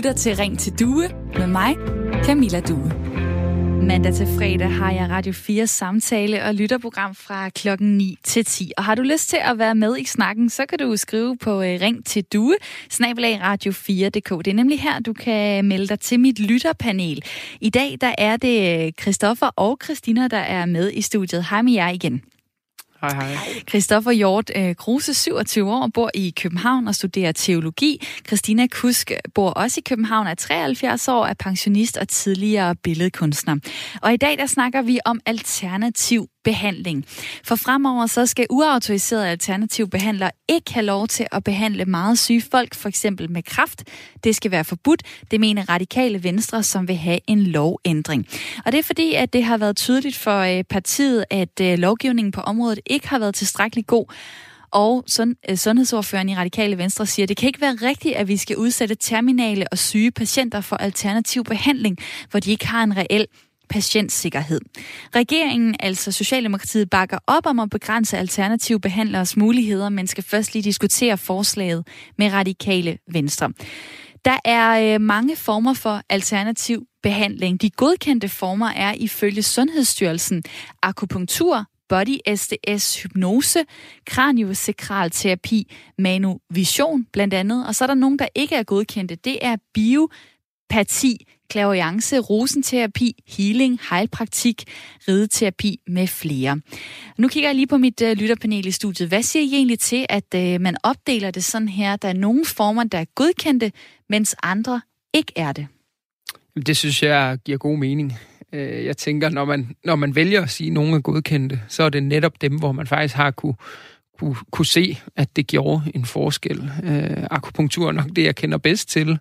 Lytter til Ring til Due med mig, Camilla Due. Mandag til fredag har jeg Radio 4 samtale og lytterprogram fra klokken 9 til 10. Og har du lyst til at være med i snakken, så kan du skrive på øh, Ring til Due, snabelag radio4.dk. Det er nemlig her, du kan melde dig til mit lytterpanel. I dag der er det øh, Christoffer og Christina, der er med i studiet. Hej med jer igen. Hej, hej. Christoffer Hjort øh, Kruse, 27 år, bor i København og studerer teologi. Christina Kusk bor også i København, er 73 år, er pensionist og tidligere billedkunstner. Og i dag der snakker vi om alternativ behandling. For fremover så skal uautoriserede alternative behandlere ikke have lov til at behandle meget syge folk, for eksempel med kraft. Det skal være forbudt. Det mener radikale venstre, som vil have en lovændring. Og det er fordi, at det har været tydeligt for øh, partiet, at øh, lovgivningen på området ikke har været tilstrækkeligt god. Og sund, øh, sundhedsordføreren i Radikale Venstre siger, at det kan ikke være rigtigt, at vi skal udsætte terminale og syge patienter for alternativ behandling, hvor de ikke har en reel patientsikkerhed. Regeringen, altså Socialdemokratiet, bakker op om at begrænse alternative behandleres muligheder, men skal først lige diskutere forslaget med radikale venstre. Der er øh, mange former for alternativ behandling. De godkendte former er ifølge Sundhedsstyrelsen akupunktur, body SDS, hypnose, kraniosakralterapi, manovision blandt andet. Og så er der nogen, der ikke er godkendte. Det er biopati, klaviance, rosenterapi, healing, heilpraktik, rideterapi med flere. Nu kigger jeg lige på mit uh, lytterpanel i studiet. Hvad siger I egentlig til, at uh, man opdeler det sådan her? Der er nogle former, der er godkendte, mens andre ikke er det. Det synes jeg giver god mening. Øh, jeg tænker, når man, når man vælger at sige, at nogen er godkendte, så er det netop dem, hvor man faktisk har kunne, kunne, kunne se, at det gjorde en forskel. Øh, akupunktur er nok det, jeg kender bedst til.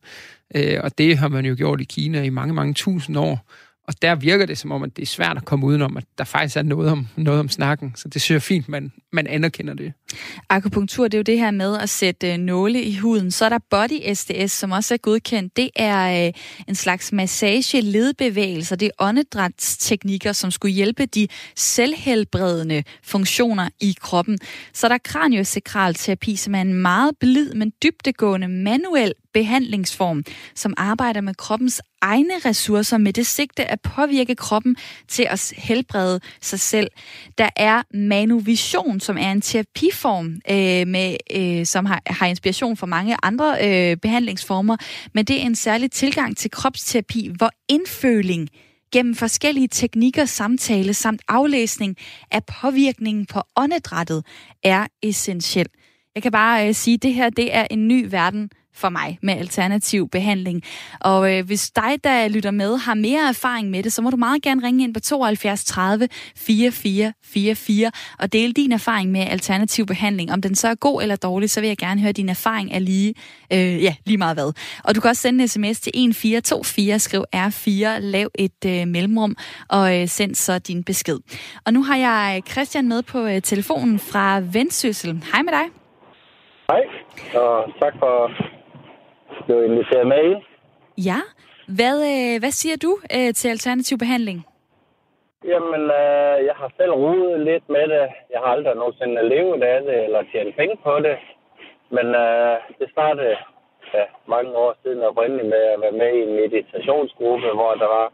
Øh, og det har man jo gjort i Kina i mange, mange tusind år. Og der virker det som om, at det er svært at komme udenom, at der faktisk er noget om, noget om snakken. Så det synes jeg fint, man, man anerkender det. Akupunktur, det er jo det her med at sætte øh, nåle i huden. Så er der body SDS, som også er godkendt. Det er øh, en slags massage, ledbevægelser. Det er åndedrætsteknikker, som skulle hjælpe de selvhelbredende funktioner i kroppen. Så er der kraniosakral terapi, som er en meget blid, men dybtegående manuel behandlingsform, som arbejder med kroppens egne ressourcer med det sigte at påvirke kroppen til at helbrede sig selv. Der er Manuvision, som er en terapi terapiform, øh, med, øh, som har, har inspiration fra mange andre øh, behandlingsformer, men det er en særlig tilgang til kropsterapi, hvor indføling gennem forskellige teknikker, samtale samt aflæsning af påvirkningen på åndedrættet er essentiel. Jeg kan bare øh, sige, at det her det er en ny verden for mig med alternativ behandling. Og øh, hvis dig, der lytter med, har mere erfaring med det, så må du meget gerne ringe ind på 72 30 44 44 og dele din erfaring med alternativ behandling. Om den så er god eller dårlig, så vil jeg gerne høre, din erfaring af lige, øh, ja, lige meget hvad. Og du kan også sende en sms til 1424, skriv R4, lav et øh, mellemrum og øh, send så din besked. Og nu har jeg Christian med på øh, telefonen fra Vendsyssel. Hej med dig. Hej, og tak for blev inviteret med i. Ja. Hvad, øh, hvad siger du øh, til alternativ behandling? Jamen, øh, jeg har selv rodet lidt med det. Jeg har aldrig nogensinde levet af det eller tjent penge på det. Men øh, det startede ja, mange år siden oprindeligt med at være med i en meditationsgruppe, hvor der var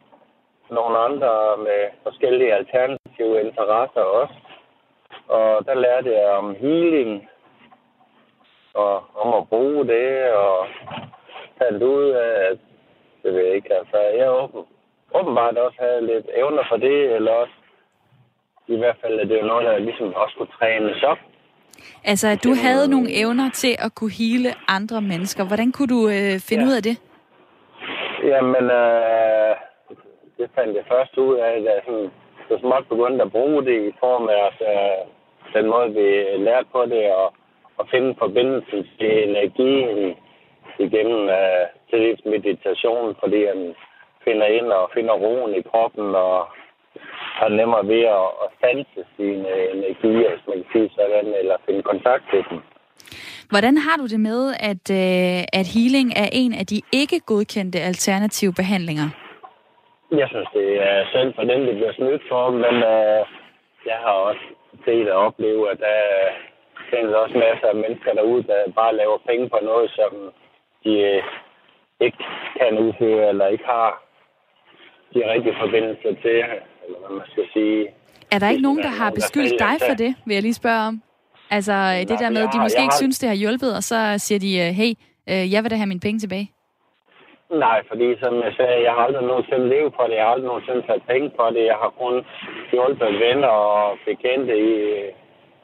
nogle andre med forskellige alternative interesser også. Og der lærte jeg om healing, og om at bruge det, og fandt ud af, at det ved jeg ikke, altså jeg åben, åbenbart også havde lidt evner for det, eller også i hvert fald, at det var noget, der ligesom også kunne trænes op. Altså, at du havde nogle evner til at kunne hele andre mennesker. Hvordan kunne du øh, finde ja. ud af det? Jamen, øh, det fandt jeg først ud af, da jeg sådan, så småt begyndte at bruge det i form af altså, den måde, vi lærte på det, og, og finde forbindelsen til energien igennem uh, til meditation, fordi han finder ind og finder roen i kroppen og har nemmere ved at, at sanse sine energier, hvis man kan sige sådan, eller finde kontakt til dem. Hvordan har du det med, at, øh, at healing er en af de ikke godkendte alternative behandlinger? Jeg synes, det er synd for dem, det bliver snydt for, men øh, jeg har også set og oplevet, at der findes også masser af mennesker derude, der bare laver penge på noget, som de øh, ikke kan udføre, eller ikke har de rigtige forbindelser til, eller hvad man skal sige. Er der ikke nogen, der har beskyldt dig for det, vil jeg lige spørge om? Altså Nej, det der med, at de måske ikke har... synes, det har hjulpet, og så siger de, øh, hey, øh, jeg vil da have mine penge tilbage. Nej, fordi som jeg sagde, jeg har aldrig nogensinde levet på det. Jeg har aldrig nogensinde taget penge på det. Jeg har kun hjulpet venner og bekendte i øh,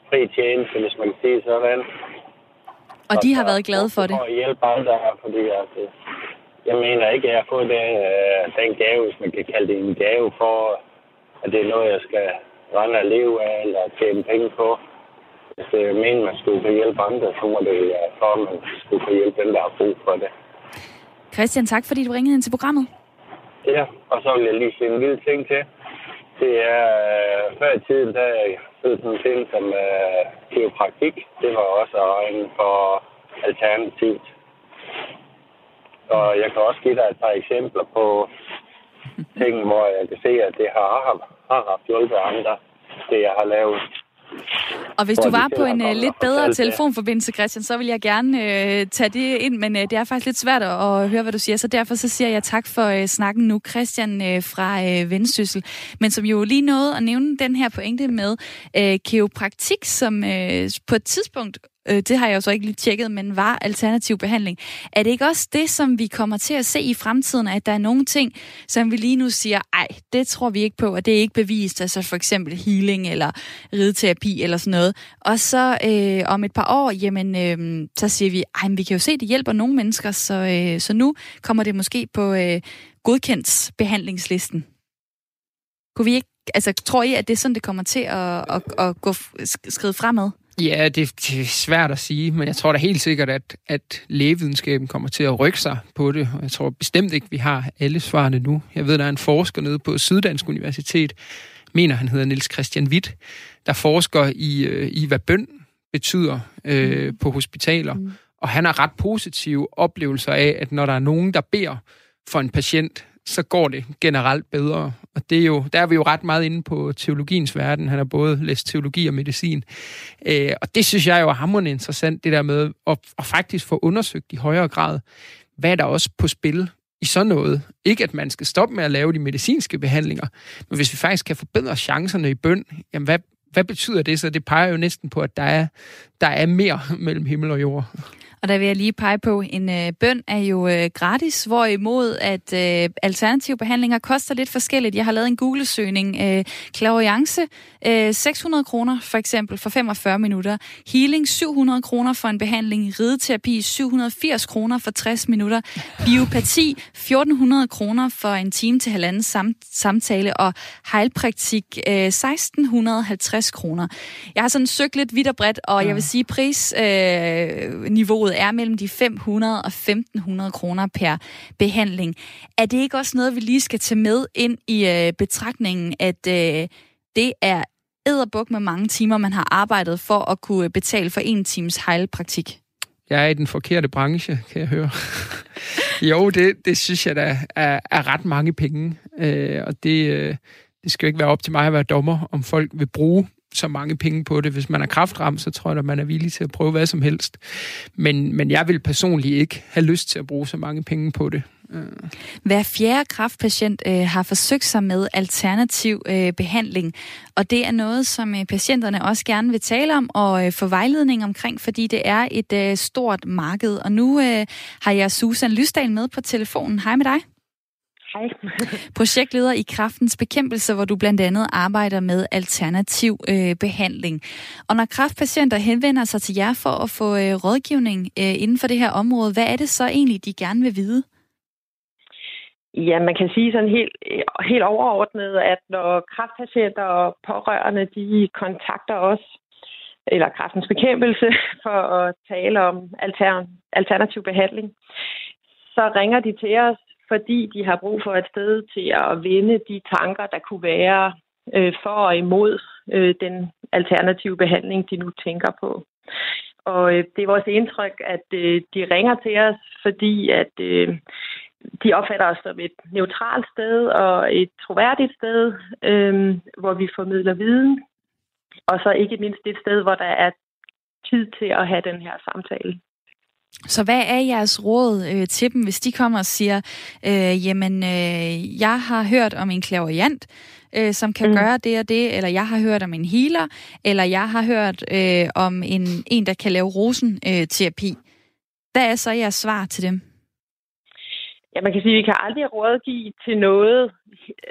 fri tjeneste, hvis man kan sige sådan. Og de har været glade for det? At hjælpe andre, fordi at, jeg mener ikke, at jeg har fået den, den gave, hvis man kan kalde det en gave, for at det er noget, jeg skal rende og leve af, eller tjene penge på. Hvis det er meningen, man skulle kunne hjælpe andre, så må det være for, at man skulle kunne hjælpe dem, der har brug for det. Christian, tak fordi du ringede ind til programmet. Ja, og så vil jeg lige sige en lille ting til. Det er, uh, før i tiden, der tid sådan en som øh, kiropraktik. Det var også inden for alternativt. Og jeg kan også give dig et par eksempler på ting, hvor jeg kan se, at det har, har haft hjulpet andre, det jeg har lavet. Og hvis du var på en uh, lidt bedre telefonforbindelse, Christian, så vil jeg gerne uh, tage det ind, men uh, det er faktisk lidt svært at, at høre, hvad du siger, så derfor så siger jeg tak for uh, snakken nu, Christian uh, fra uh, Vendsyssel, men som jo lige nåede at nævne den her pointe med uh, geopraktik, som uh, på et tidspunkt øh, det har jeg jo så ikke lige tjekket, men var alternativ behandling. Er det ikke også det, som vi kommer til at se i fremtiden, at der er nogle ting, som vi lige nu siger, ej, det tror vi ikke på, og det er ikke bevist, altså for eksempel healing eller rideterapi eller sådan noget. Og så øh, om et par år, jamen, øh, så siger vi, ej, men vi kan jo se, at det hjælper nogle mennesker, så, øh, så nu kommer det måske på øh, godkendt behandlingslisten. Kunne vi ikke, altså tror I, at det er sådan, det kommer til at, at, at gå skridt fremad? Ja, det, det er svært at sige, men jeg tror da helt sikkert, at, at lægevidenskaben kommer til at rykke sig på det, og jeg tror bestemt ikke, vi har alle svarene nu. Jeg ved, der er en forsker nede på Syddansk Universitet, mener han hedder Niels Christian Witt, der forsker i, øh, i hvad bøn betyder øh, mm. på hospitaler, mm. og han har ret positive oplevelser af, at når der er nogen, der beder for en patient, så går det generelt bedre. Og det er jo, der er vi jo ret meget inde på teologiens verden. Han har både læst teologi og medicin. Øh, og det synes jeg jo er hammerende interessant, det der med at, at faktisk få undersøgt i højere grad, hvad er der også på spil i sådan noget. Ikke at man skal stoppe med at lave de medicinske behandlinger, men hvis vi faktisk kan forbedre chancerne i bøn, jamen hvad, hvad betyder det så? Det peger jo næsten på, at der er, der er mere mellem himmel og jord. Og der vil jeg lige pege på, en øh, bøn er jo øh, gratis, hvorimod at øh, alternative behandlinger koster lidt forskelligt. Jeg har lavet en Google-søgning. Øh, Clairvoyance, øh, 600 kroner for eksempel for 45 minutter. Healing, 700 kroner for en behandling. Rideterapi, 780 kroner for 60 minutter. Biopati, 1400 kroner for en time til halvanden sam- samtale. Og heilpraktik, øh, 1650 kroner. Jeg har sådan søgt lidt vidt og bredt, og jeg vil sige, prisniveauet øh, er mellem de 500 og 1500 kroner per behandling. Er det ikke også noget, vi lige skal tage med ind i øh, betragtningen, at øh, det er æderbuk med mange timer, man har arbejdet for at kunne betale for en times hejlpraktik? Jeg er i den forkerte branche, kan jeg høre. jo, det, det synes jeg da er, er ret mange penge. Øh, og det, øh, det skal jo ikke være op til mig at være dommer, om folk vil bruge så mange penge på det. Hvis man er kraftramt, så tror jeg, at man er villig til at prøve hvad som helst. Men, men jeg vil personligt ikke have lyst til at bruge så mange penge på det. Øh. Hver fjerde kraftpatient øh, har forsøgt sig med alternativ øh, behandling, og det er noget, som øh, patienterne også gerne vil tale om og øh, få vejledning omkring, fordi det er et øh, stort marked. Og nu øh, har jeg Susan Lysdal med på telefonen. Hej med dig. Hej. Projektleder i Kraftens Bekæmpelse, hvor du blandt andet arbejder med alternativ øh, behandling. Og når kraftpatienter henvender sig til jer for at få øh, rådgivning øh, inden for det her område, hvad er det så egentlig, de gerne vil vide? Ja, man kan sige sådan helt, helt overordnet, at når kraftpatienter og pårørende, de kontakter os, eller kraftens bekæmpelse, for at tale om alter, alternativ behandling, så ringer de til os, fordi de har brug for et sted til at vende de tanker, der kunne være øh, for og imod øh, den alternative behandling, de nu tænker på. Og øh, det er vores indtryk, at øh, de ringer til os, fordi at øh, de opfatter os som et neutralt sted og et troværdigt sted, øh, hvor vi formidler viden, og så ikke mindst et sted, hvor der er tid til at have den her samtale. Så hvad er jeres råd øh, til dem, hvis de kommer og siger, øh, jamen, øh, jeg har hørt om en klaverjant, øh, som kan mm. gøre det og det, eller jeg har hørt om en healer, eller jeg har hørt øh, om en, en, der kan lave rosenterapi. Øh, hvad er så jeres svar til dem? Ja, man kan sige, at vi kan aldrig rådgive til noget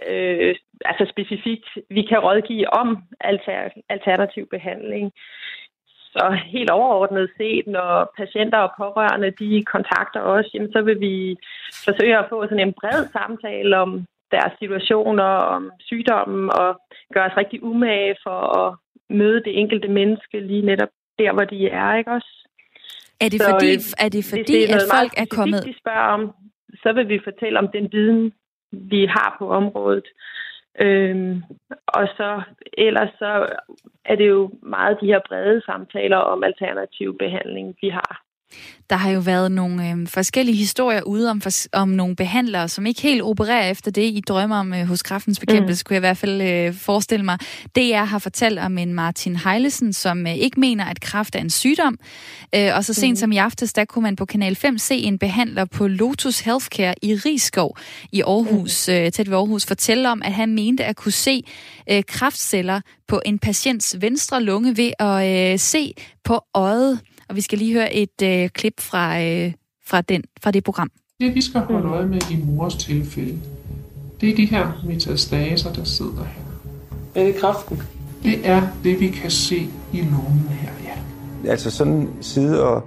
øh, altså specifikt. Vi kan rådgive om alter, alternativ behandling. Så helt overordnet set, når patienter og pårørende de kontakter os, jamen, så vil vi forsøge at få sådan en bred samtale om deres situationer, om sygdommen, og gøre os rigtig umage for at møde det enkelte menneske lige netop der, hvor de er, ikke også? Er det så, fordi, øh, er det fordi det er at folk er kommet... De spørger om, så vil vi fortælle om den viden, vi har på området. Øhm, og så ellers så er det jo meget de her brede samtaler om alternativ behandling, vi har. Der har jo været nogle øh, forskellige historier ude om, for, om nogle behandlere, som ikke helt opererer efter det, I drømmer om øh, hos kraftens bekæmpelse, mm. kunne jeg i hvert fald øh, forestille mig. DR har fortalt om en Martin Heilesen, som øh, ikke mener, at kraft er en sygdom. Øh, og så sent mm. som i aftes, der kunne man på Kanal 5 se en behandler på Lotus Healthcare i Rigskov i Aarhus, mm. øh, tæt ved Aarhus, fortælle om, at han mente at kunne se øh, kraftceller på en patients venstre lunge ved at øh, se på øjet. Og vi skal lige høre et øh, klip fra, øh, fra, den, fra det program. Det, vi skal holde øje med i mors tilfælde, det er de her metastaser, der sidder her. Er det kraften? Det er det, vi kan se i lungen her, ja. Altså sådan sidde og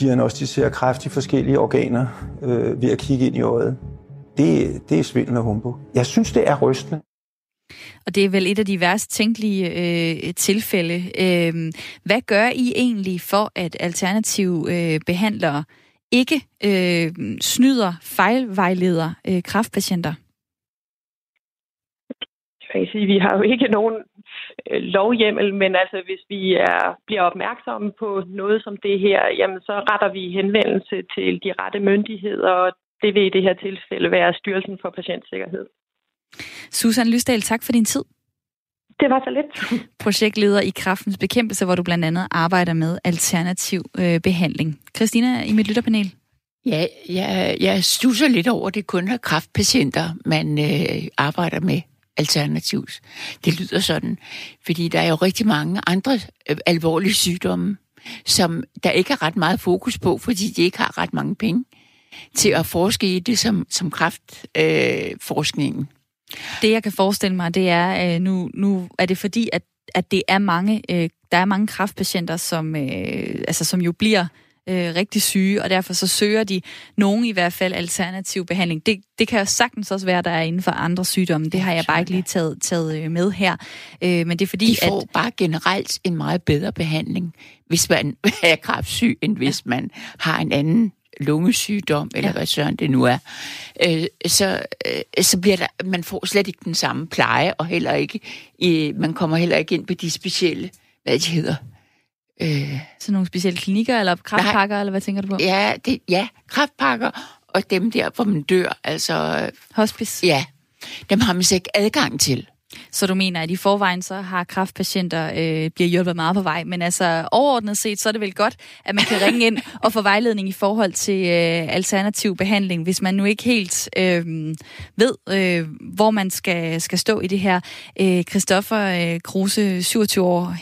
diagnostisere kræft i forskellige organer øh, ved at kigge ind i øjet. Det, det er svindel og humbug. Jeg synes, det er rystende. Og det er vel et af de værst tænkelige øh, tilfælde. Øh, hvad gør I egentlig for, at alternative øh, behandlere ikke øh, snyder, fejlvejleder øh, kraftpatienter? Jeg sige, vi har jo ikke nogen øh, lovhjemmel, men altså hvis vi er, bliver opmærksomme på noget som det her, jamen så retter vi henvendelse til de rette myndigheder, og det vil i det her tilfælde være Styrelsen for Patientsikkerhed. Susan Lysdal, tak for din tid. Det var så lidt. Projektleder i Kraftens Bekæmpelse, hvor du blandt andet arbejder med alternativ øh, behandling. Christina i mit lytterpanel. Ja, jeg, jeg stusser lidt over, at det kun er kraftpatienter, man øh, arbejder med alternativt. Det lyder sådan, fordi der er jo rigtig mange andre øh, alvorlige sygdomme, som der ikke er ret meget fokus på, fordi de ikke har ret mange penge til at forske i det som, som kraftforskningen. Øh, det, jeg kan forestille mig, det er, øh, nu, nu er det fordi, at, at det er mange, øh, der er mange kraftpatienter, som, øh, altså, som jo bliver øh, rigtig syge, og derfor så søger de nogen i hvert fald alternativ behandling. Det, det kan jo sagtens også være, der er inden for andre sygdomme. Det har jeg bare ikke lige taget, taget øh, med her. Øh, men det er fordi, de får at, bare generelt en meget bedre behandling, hvis man er kraftsyg, end hvis man har en anden lungesygdom, eller ja. hvad søren det nu er, øh, så, øh, så bliver der, man får slet ikke den samme pleje, og heller ikke, øh, man kommer heller ikke ind på de specielle, hvad de hedder. Øh, så nogle specielle klinikker, eller kraftpakker, nej, eller hvad tænker du på? Ja, det, ja, kraftpakker, og dem der, hvor man dør, altså... Hospice? Ja, dem har man så ikke adgang til. Så du mener, at i forvejen så har kraftpatienter øh, bliver hjulpet meget på vej, men altså overordnet set, så er det vel godt, at man kan ringe ind og få vejledning i forhold til øh, alternativ behandling, hvis man nu ikke helt øh, ved, øh, hvor man skal, skal stå i det her. Øh, Christoffer øh, Kruse, 27 år,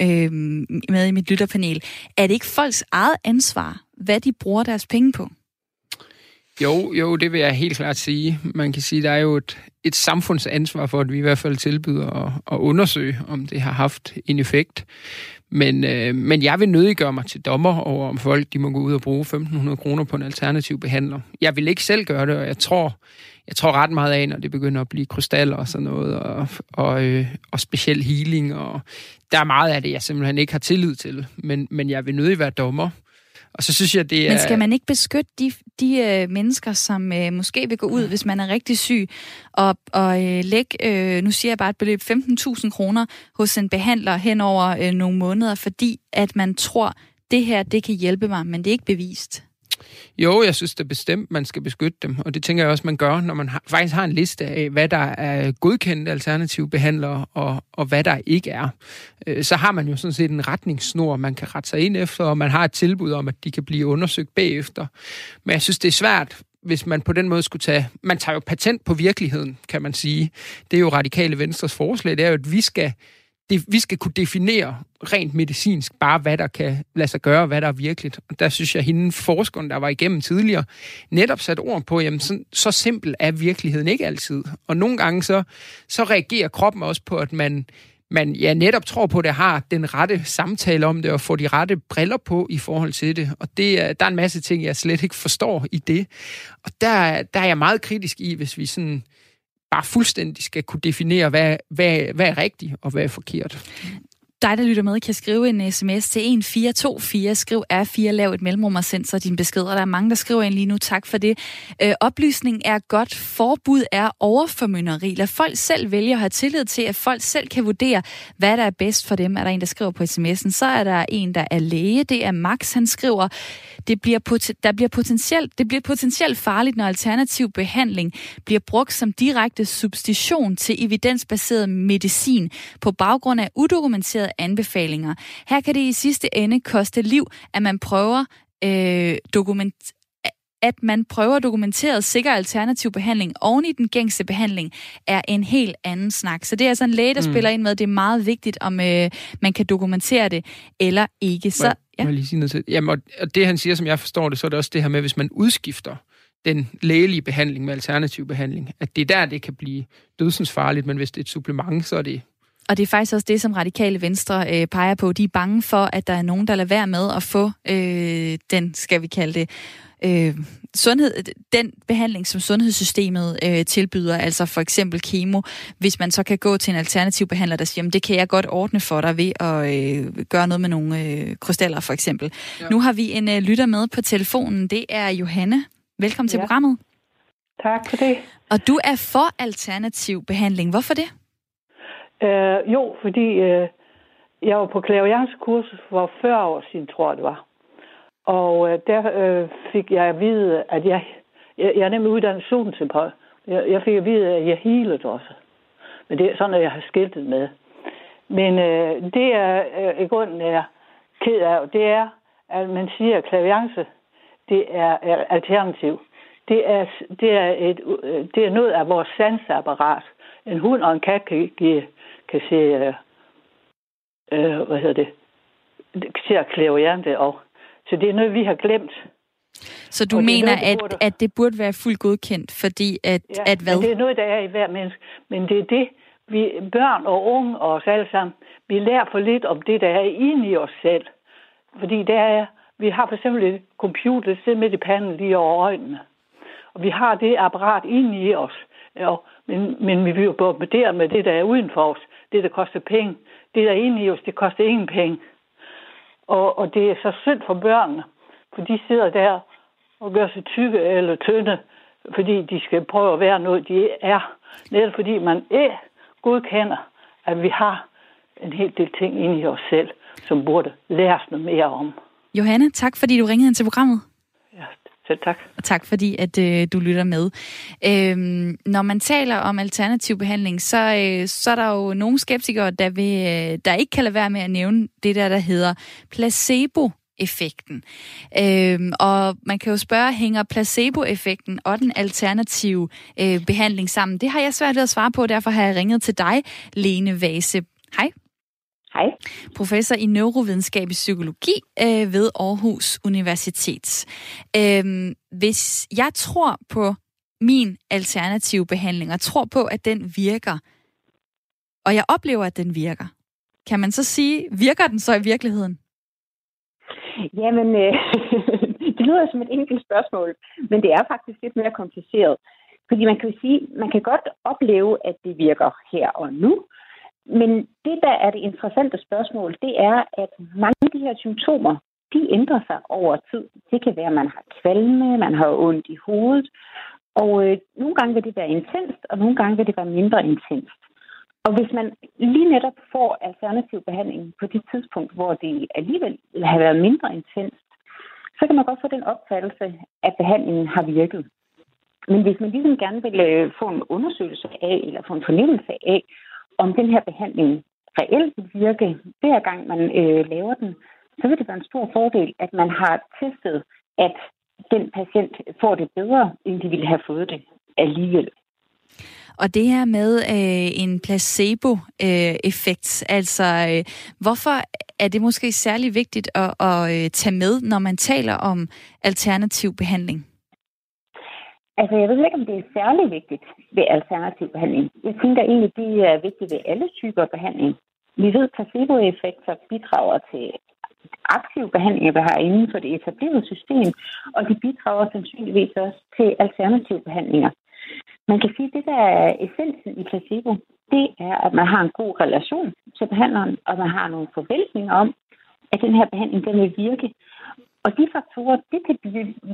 øh, med i mit lytterpanel. Er det ikke folks eget ansvar, hvad de bruger deres penge på? Jo, jo, det vil jeg helt klart sige. Man kan sige, der er jo et, et samfundsansvar for, at vi i hvert fald tilbyder at, at undersøge, om det har haft en effekt. Men, øh, men jeg vil nødiggøre mig til dommer over, om folk de må gå ud og bruge 1.500 kroner på en alternativ behandler. Jeg vil ikke selv gøre det, og jeg tror, jeg tror ret meget af, når det begynder at blive krystaller og sådan noget, og, og, øh, og speciel healing, og der er meget af det, jeg simpelthen ikke har tillid til. Men, men jeg vil nødig være dommer. Og så synes jeg, det er... Men skal man ikke beskytte de, de øh, mennesker, som øh, måske vil gå ud, hvis man er rigtig syg, og, og øh, lægge, øh, nu siger jeg bare et beløb, 15.000 kroner hos en behandler hen over øh, nogle måneder, fordi at man tror, det her, det kan hjælpe mig, men det er ikke bevist? Jo, jeg synes det er bestemt, man skal beskytte dem, og det tænker jeg også, man gør, når man har, faktisk har en liste af, hvad der er godkendte alternative behandlere, og, og hvad der ikke er. Øh, så har man jo sådan set en retningssnor, man kan rette sig ind efter, og man har et tilbud om, at de kan blive undersøgt bagefter. Men jeg synes, det er svært, hvis man på den måde skulle tage... Man tager jo patent på virkeligheden, kan man sige. Det er jo radikale venstres forslag, det er jo, at vi skal det, vi skal kunne definere rent medicinsk bare, hvad der kan lade sig gøre, hvad der er virkeligt. Og der synes jeg, at hende forskeren, der var igennem tidligere, netop sat ord på, jamen så, så simpel er virkeligheden ikke altid. Og nogle gange så, så reagerer kroppen også på, at man, man ja, netop tror på, at det har den rette samtale om det, og får de rette briller på i forhold til det. Og det, der er en masse ting, jeg slet ikke forstår i det. Og der, der er jeg meget kritisk i, hvis vi sådan bare fuldstændig skal kunne definere, hvad, hvad, hvad er rigtigt og hvad er forkert dig, der lytter med, kan skrive en sms til 1424. Skriv R4, lav et mellemrum og send så din besked. Og der er mange, der skriver ind lige nu. Tak for det. Øh, oplysning er godt. Forbud er overformynderi. Lad folk selv vælge at have tillid til, at folk selv kan vurdere, hvad der er bedst for dem. Er der en, der skriver på sms'en, så er der en, der er læge. Det er Max, han skriver, det bliver, der bliver potentielt, det bliver potentielt farligt, når alternativ behandling bliver brugt som direkte substitution til evidensbaseret medicin på baggrund af udokumenterede anbefalinger. Her kan det i sidste ende koste liv, at man prøver øh, dokument at man prøver dokumenteret sikker alternativ behandling oven i den gængse behandling, er en helt anden snak. Så det er altså en læge, der mm. spiller ind med, det er meget vigtigt, om øh, man kan dokumentere det eller ikke. Så, ja. Må jeg lige sige noget til? Jamen, og det han siger, som jeg forstår det, så er det også det her med, hvis man udskifter den lægelige behandling med alternativ behandling, at det er der, det kan blive dødsensfarligt, men hvis det er et supplement, så er det og det er faktisk også det, som radikale venstre øh, peger på. De er bange for, at der er nogen, der lader være med at få øh, den, skal vi kalde det, øh, sundhed, den behandling, som sundhedssystemet øh, tilbyder, altså for eksempel kemo, hvis man så kan gå til en alternativ behandler, der siger, jamen, det kan jeg godt ordne for dig ved at øh, gøre noget med nogle øh, krystaller, for eksempel. Ja. Nu har vi en øh, lytter med på telefonen. Det er Johanne. Velkommen ja. til programmet. Tak for det. Og du er for alternativ behandling. Hvorfor det? Øh, jo, fordi øh, jeg var på klavianskursus for 40 år siden, tror jeg det var. Og øh, der øh, fik jeg at vide, at jeg, jeg, jeg er nemlig uddannet zonterapeut. Jeg, jeg fik at vide, at jeg healede også. Men det er sådan, at jeg har skiltet med. Men øh, det er øh, i grunden er ked af, det er, at man siger, at klaviance, det er, er alternativ. Det er, det, er et, øh, det er noget af vores sansapparat. En hund og en kat kan give kan se, øh, øh, hvad hedder det, ser klaviante og så det er noget, vi har glemt. Så du mener, noget, at, burde... at det burde være fuldt godkendt, fordi at, ja, at hvad? det er noget, der er i hver menneske. Men det er det, vi børn og unge og os alle sammen, vi lærer for lidt om det, der er inde i os selv. Fordi der er, vi har for eksempel et computer, der sidder midt i panden lige over øjnene. Og vi har det apparat inde i os. Ja, men, men vi vil jo bombardere med det, der er uden for os. Det, der koster penge. Det, der er inde i os, det koster ingen penge. Og, og det er så synd for børnene, for de sidder der og gør sig tykke eller tynde, fordi de skal prøve at være noget, de er. Netop fordi man ikke godkender, at vi har en hel del ting inde i os selv, som burde læres noget mere om. Johanne, tak fordi du ringede ind til programmet. Selv tak. Og tak fordi, at øh, du lytter med. Øhm, når man taler om alternativ behandling, så, øh, så er der jo nogle skeptikere, der, vil, øh, der ikke kan lade være med at nævne det der, der hedder placebo effekten. Øhm, og man kan jo spørge, hænger placeboeffekten og den alternative øh, behandling sammen? Det har jeg svært ved at svare på, derfor har jeg ringet til dig, Lene Vase. Hej. Hej. Professor i neurovidenskabelig psykologi øh, ved Aarhus Universitet. Øh, hvis jeg tror på min alternative behandling, og tror på, at den virker, og jeg oplever, at den virker, kan man så sige, virker den så i virkeligheden? Jamen, øh, det lyder som et enkelt spørgsmål, men det er faktisk lidt mere kompliceret. Fordi man kan sige, man kan godt opleve, at det virker her og nu, men det, der er det interessante spørgsmål, det er, at mange af de her symptomer, de ændrer sig over tid. Det kan være, at man har kvalme, man har ondt i hovedet, og øh, nogle gange vil det være intenst, og nogle gange vil det være mindre intenst. Og hvis man lige netop får alternativ behandling på det tidspunkt, hvor det alligevel har været mindre intenst, så kan man godt få den opfattelse, at behandlingen har virket. Men hvis man ligesom gerne vil øh, få en undersøgelse af, eller få en fornemmelse af, om den her behandling reelt vil virke, hver gang man øh, laver den, så vil det være en stor fordel, at man har testet, at den patient får det bedre, end de ville have fået det alligevel. Og det her med øh, en placebo-effekt, øh, altså øh, hvorfor er det måske særlig vigtigt at, at øh, tage med, når man taler om alternativ behandling? Altså, jeg ved ikke, om det er særlig vigtigt ved alternativ behandling. Jeg tænker egentlig, det er vigtigt ved alle typer behandling. Vi ved, at placeboeffekter bidrager til aktiv behandling, vi har inden for det etablerede system, og de bidrager sandsynligvis også til alternative behandlinger. Man kan sige, at det, der er essensen i placebo, det er, at man har en god relation til behandleren, og man har nogle forventninger om, at den her behandling den vil virke. Og de faktorer, det kan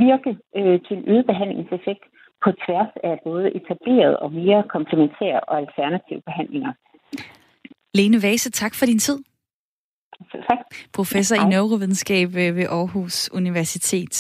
virke øh, til en øget behandlingseffekt på tværs af både etablerede og mere komplementære og alternative behandlinger. Lene Vase, tak for din tid. Tak. Professor i neurovidenskab ved Aarhus Universitet.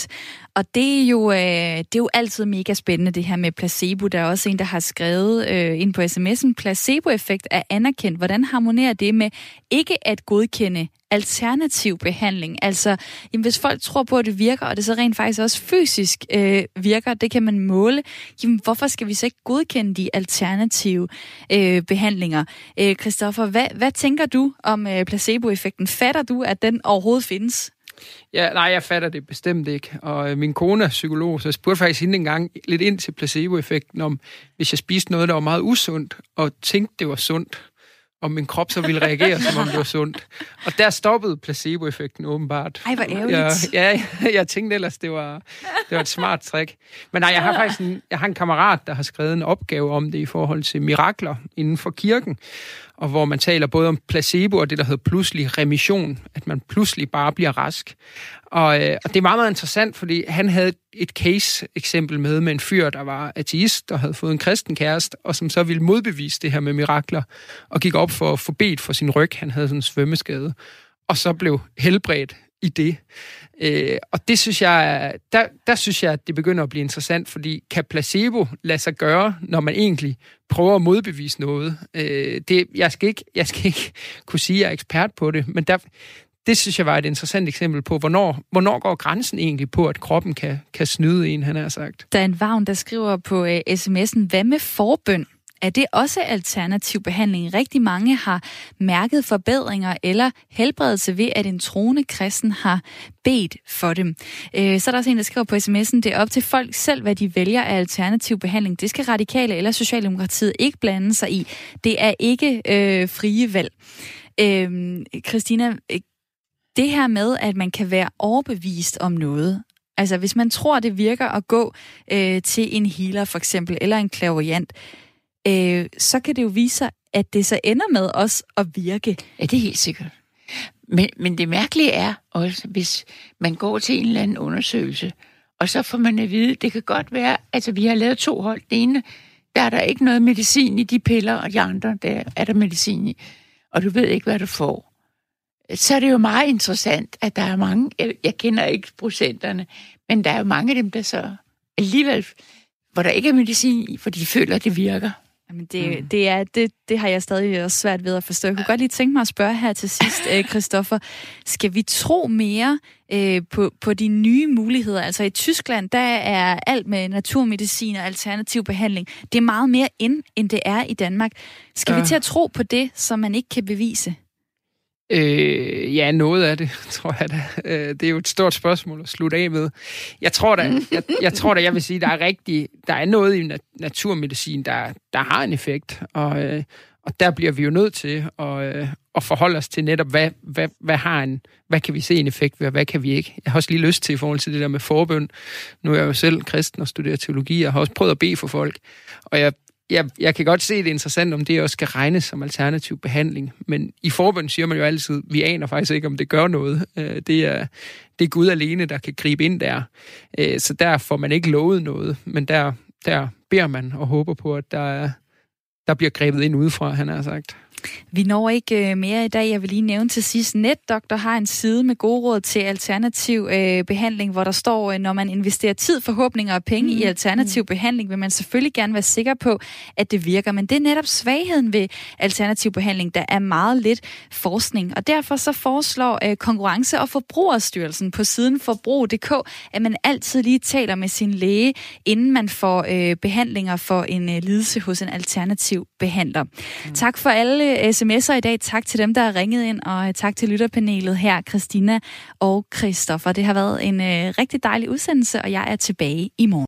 Og det er, jo, øh, det er jo altid mega spændende, det her med placebo. Der er også en, der har skrevet øh, ind på sms'en, placeboeffekt er anerkendt. Hvordan harmonerer det med ikke at godkende alternativ behandling? Altså, jamen, hvis folk tror på, at det virker, og det så rent faktisk også fysisk øh, virker, det kan man måle, jamen, hvorfor skal vi så ikke godkende de alternative øh, behandlinger? Øh, Christoffer, hvad, hvad tænker du om øh, placeboeffekten? Fatter du, at den overhovedet findes? Ja, nej, jeg fatter det bestemt ikke. Og øh, min kone er psykolog, så jeg spurgte faktisk hende en gang lidt ind til placeboeffekten om, hvis jeg spiste noget, der var meget usundt, og tænkte, det var sundt, om min krop så ville reagere, som om det var sundt. Og der stoppede placeboeffekten åbenbart. Ej, hvor ærgerligt. Jeg, ja, jeg, jeg tænkte ellers, det var, det var et smart trick. Men nej, jeg har faktisk en, jeg har en kammerat, der har skrevet en opgave om det i forhold til mirakler inden for kirken og hvor man taler både om placebo og det, der hedder pludselig remission, at man pludselig bare bliver rask. Og, øh, og det er meget, meget interessant, fordi han havde et case-eksempel med med en fyr, der var ateist og havde fået en kristen kæreste, og som så ville modbevise det her med mirakler, og gik op for at få bedt for sin ryg. Han havde sådan en svømmeskade. Og så blev helbredt i det. Øh, og det synes jeg, der, der synes jeg, at det begynder at blive interessant, fordi kan placebo lade sig gøre, når man egentlig prøver at modbevise noget? Øh, det, jeg, skal ikke, jeg skal ikke kunne sige, at jeg er ekspert på det, men der, det synes jeg var et interessant eksempel på, hvornår, hvornår går grænsen egentlig på, at kroppen kan, kan snyde en, han har sagt. Der er en vagn, der skriver på uh, sms'en, hvad med forbøn? Er det også alternativ behandling? Rigtig mange har mærket forbedringer eller helbredelse ved, at en troende kristen har bedt for dem. Øh, så er der også en, der skriver på sms'en, det er op til folk selv, hvad de vælger af alternativ behandling. Det skal radikale eller Socialdemokratiet ikke blande sig i. Det er ikke øh, frie valg. Øhm, øh, Christina, det her med, at man kan være overbevist om noget, altså hvis man tror, det virker at gå øh, til en healer for eksempel, eller en clairvoyant, øh, så kan det jo vise sig, at det så ender med os at virke. Ja, det er helt sikkert. Men, men det mærkelige er også, hvis man går til en eller anden undersøgelse, og så får man at vide, det kan godt være, altså vi har lavet to hold. Det ene, der er der ikke noget medicin i de piller, og de andre, der er der medicin i. Og du ved ikke, hvad du får. Så er det jo meget interessant, at der er mange, jeg, jeg kender ikke procenterne, men der er jo mange af dem, der så alligevel, hvor der ikke er medicin i, for de føler, at det virker. Jamen det, mm. det, er, det, det har jeg stadig også svært ved at forstå. Jeg kunne godt lige tænke mig at spørge her til sidst, øh, Christoffer. Skal vi tro mere øh, på, på de nye muligheder? Altså i Tyskland, der er alt med naturmedicin og alternativ behandling. Det er meget mere ind, end det er i Danmark. Skal ja. vi til at tro på det, som man ikke kan bevise? Øh, ja, noget af det, tror jeg da. Øh, det er jo et stort spørgsmål at slutte af med. Jeg tror da, jeg, jeg, tror da, jeg vil sige, der er rigtig, der er noget i naturmedicin, der, der har en effekt. Og, øh, Og der bliver vi jo nødt til at, øh, at forholde os til netop, hvad, hvad, hvad, har en, hvad kan vi se en effekt ved, og hvad kan vi ikke. Jeg har også lige lyst til i forhold til det der med forbøn. Nu er jeg jo selv kristen og studerer teologi, og har også prøvet at bede for folk. Og jeg, jeg, jeg kan godt se, det er interessant, om det også skal regnes som alternativ behandling. Men i forbøn siger man jo altid, vi aner faktisk ikke, om det gør noget. Øh, det er, det er Gud alene, der kan gribe ind der. Øh, så der får man ikke lovet noget, men der, der beder man og håber på, at der, der bliver grebet ind udefra, han har sagt. Vi når ikke øh, mere i dag. Jeg vil lige nævne til sidst, NetDoktor har en side med gode råd til alternativ øh, behandling, hvor der står, øh, når man investerer tid, forhåbninger og penge mm. i alternativ mm. behandling, vil man selvfølgelig gerne være sikker på, at det virker. Men det er netop svagheden ved alternativ behandling. Der er meget lidt forskning, og derfor så foreslår øh, Konkurrence- og Forbrugerstyrelsen på siden forbrug.dk, at man altid lige taler med sin læge, inden man får øh, behandlinger for en øh, lidelse hos en alternativ behandler. Mm. Tak for alle øh, sms'er i dag. Tak til dem, der har ringet ind, og øh, tak til lytterpanelet her, Christina og Christoffer. Det har været en øh, rigtig dejlig udsendelse, og jeg er tilbage i morgen.